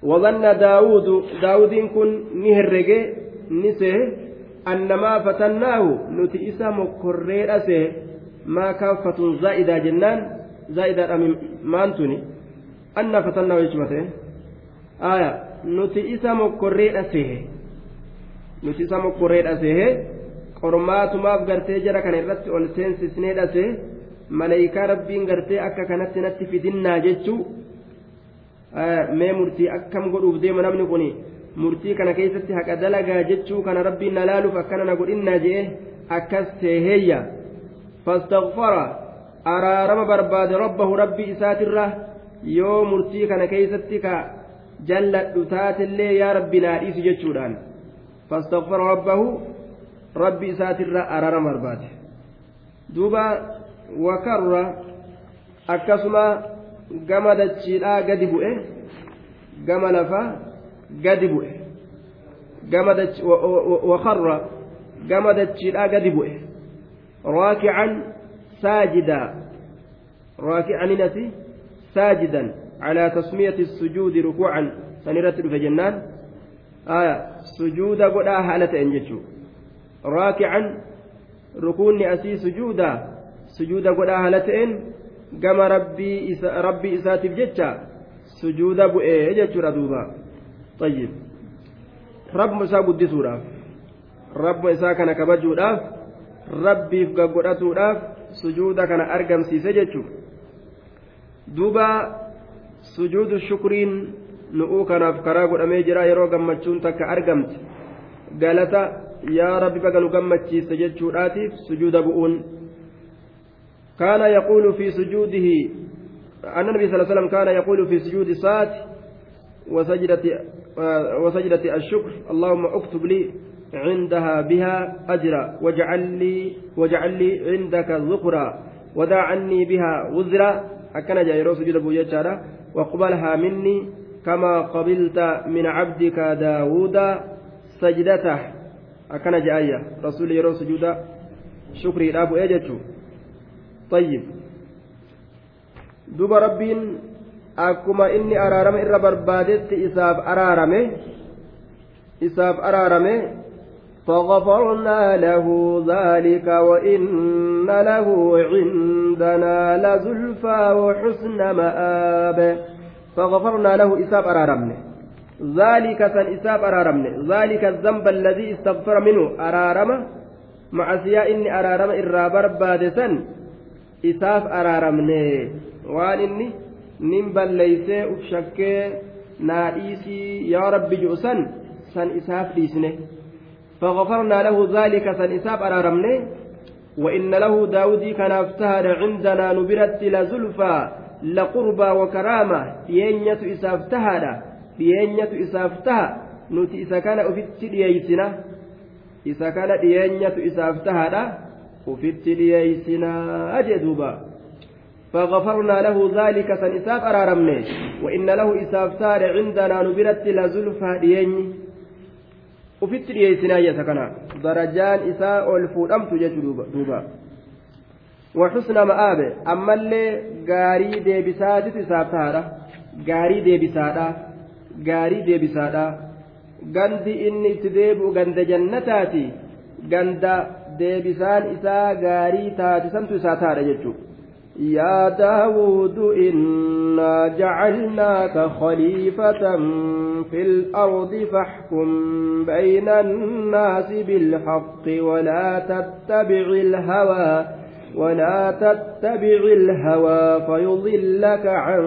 وظن داود داود كن نهرج نسه أنما فتناه نتي إسا مكرر أسه ما كافة زائدة جنان زائدة أمين مانتوني أن فتناه يجمته آية نتي إسا مكرر أسه نتي إسا مكرر أسه qormaatumaaf gartee jara kana irratti ol seensisnee dhase maleeykaa rabbiin gartee akka kanatti natti fidinnaa jechuu mee murtii akkam godhuuf deema namni kun murtii kana keessatti haqa dalagaa jechuu kana rabbiin na laaluuf akkana na godhinnaa jee akkas teeheeyya fastaqfara araarama barbaade rabbahu rabbii isaatirra yoo murtii kana keessatti ka jalladhu taatillee yaa rabbi naa dhiisu jechuudhaan. Fastaqfara rabbahu rabbi isaatirra araarama barbaade. Duuba wakarra akkasuma gama dachiidhaa gadi bu'e gama lafaa gadi bu'e gama wakarra gama dachiidhaa gadi bu'e raakican saajidaa raakicaninati saajidan calaa tasmiyati الsujuudi rukuucan san irratti dhufe jennaan aya sujuuda godhaa haala ta'en jechuu raakican rukuunni asii sujuudaa sujuuda godhaa haala ta'en gama rabbii isaatiif jecha sujuuda bu'ee jechuudha duuba. Tayyib. Rabbuma isaa guddisuudhaaf rabbuma isaa kana kabajuudhaaf rabbiif gaggodhatuudhaaf sujuuda kana argamsiise jechuudha. Duuba sujuudu shukriin nu'uu kanaaf karaa godhamee jira yeroo gammachuun takka argamte galata yaa rabbi baga nu gammachiise jechuudhaatiif sujuuda bu'uun كان يقول في سجوده أن النبي صلى الله عليه وسلم كان يقول في سجود صاد وسجدة وسجدة الشكر اللهم اكتب لي عندها بها أجرا واجعل لي واجعل لي عندك ذكرا ودع عني بها وزرا. أكن جايرو سجود أبو واقبلها مني كما قبلت من عبدك داود سجدته. أكن جاية رسول يرو سجود شكري أبو أجتشو طيب. دوب ربين akkuma inni araarama irra barbaadetti isaaf araarame isaaf araarame فغفرنا له ذلك وإن له عندنا لزلفى وحسن مآب. فغفرنا له إساب أرارمنا ذلك سن إساب أرارمن ذلك الذنب الذي استغفر منه أرارم. معسيا إني أرارم إرى برباد سن إساف أرارمن وان إني نمبل ليس أفشكي نائسي يا رب جؤسن سن إساف ديسنه فغفرنا له ذلك سن إساب أرارمنه وإن له داودي كان افتهر عندنا نبرت لزلفى لقربى وكرامة ينية إسافتهر ينية إسافتها نتي إسا كان أفت ليسنا إسا كان ينية إسافتهر أفت ليسنا أجدوبا فغفرنا له ذلك سنساب أرارمني وإن له إسافتار عندنا نبرت لزلفى ينية ufitti dhiyeessinaa jessa kana darajaan isaa ol fuudhamtu jechu duuba waxusna ma'aabe ammallee gaarii deebisaatitu isaaf tahaadha gaarii deebisaadha gaarii deebisaadha gandi inni itti deebi'u ganda jannataati ganda deebisaan isaa gaarii taatisantu isaa tahaadha jechuudha. يا داود إنا جعلناك خليفة في الأرض فاحكم بين الناس بالحق ولا تتبع الهوى ولا تتبع الهوى فيضلك عن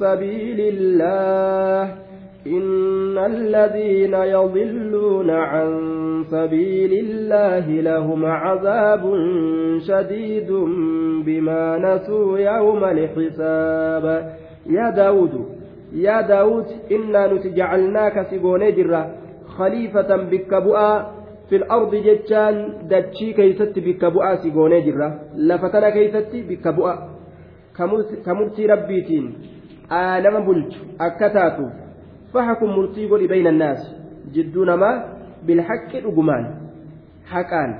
سبيل الله إن الذين يضلون عن سبيل الله لهم عذاب شديد بما نسوا يوم الحساب. يا داود يا داود إنا نتجعلناك سيقوني جرة خليفة بك في الأرض جتان دتشي كيست بك بؤا سيقوني جرة لفتنا كيست بك بؤا. كمرتي ربيتين آلم بلج أكتاتو فحكم مرتي قولي بين الناس جدون ما بالحق رجمان حقان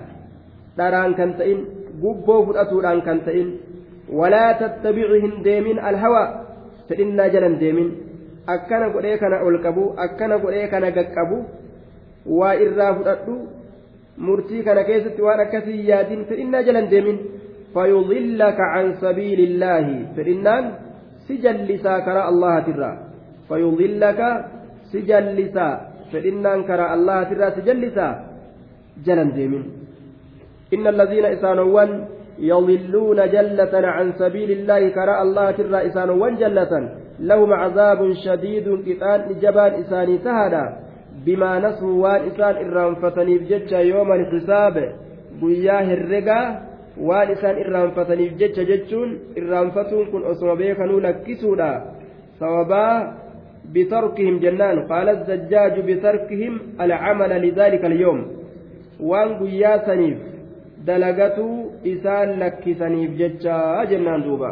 داران كان تئن قبو فرأتوران كان تئن ولا تتبعهم ديمين الهوى فإنا جلن ديمين akkana godhee kana ol qabu akkana godhee kana gaqqabu waa irraa fudhadhu murtii kana keessatti waan akkasii yaadin fedhinnaa jalan deemin fayudillaka can sabiili illaahi fedhinnaan si jallisaa karaa allahatirraa si jallisaa fedhinnaan karaa allahatirraa si jallisaa jalan deemin inna alladiina isaanowwan يضلون جلة عن سبيل الله كراء الله ترى إسانوان جلة لهم عذاب شديد كتان جبان إساني تهدا بما نسوا وان إسان إرانفتني بججة يوم الحساب guyyaa herregaa waan isaan irraanfataniif jecha jechuun irraanfatuun kun osuma beekanuu lakkisuudha sababaa jennaan qaala zajjaaju bitarkihim alcamala lidaalika alyoom waan guyyaa saniif dalagatuu isaan lakkisaniif jecha jennaan duuba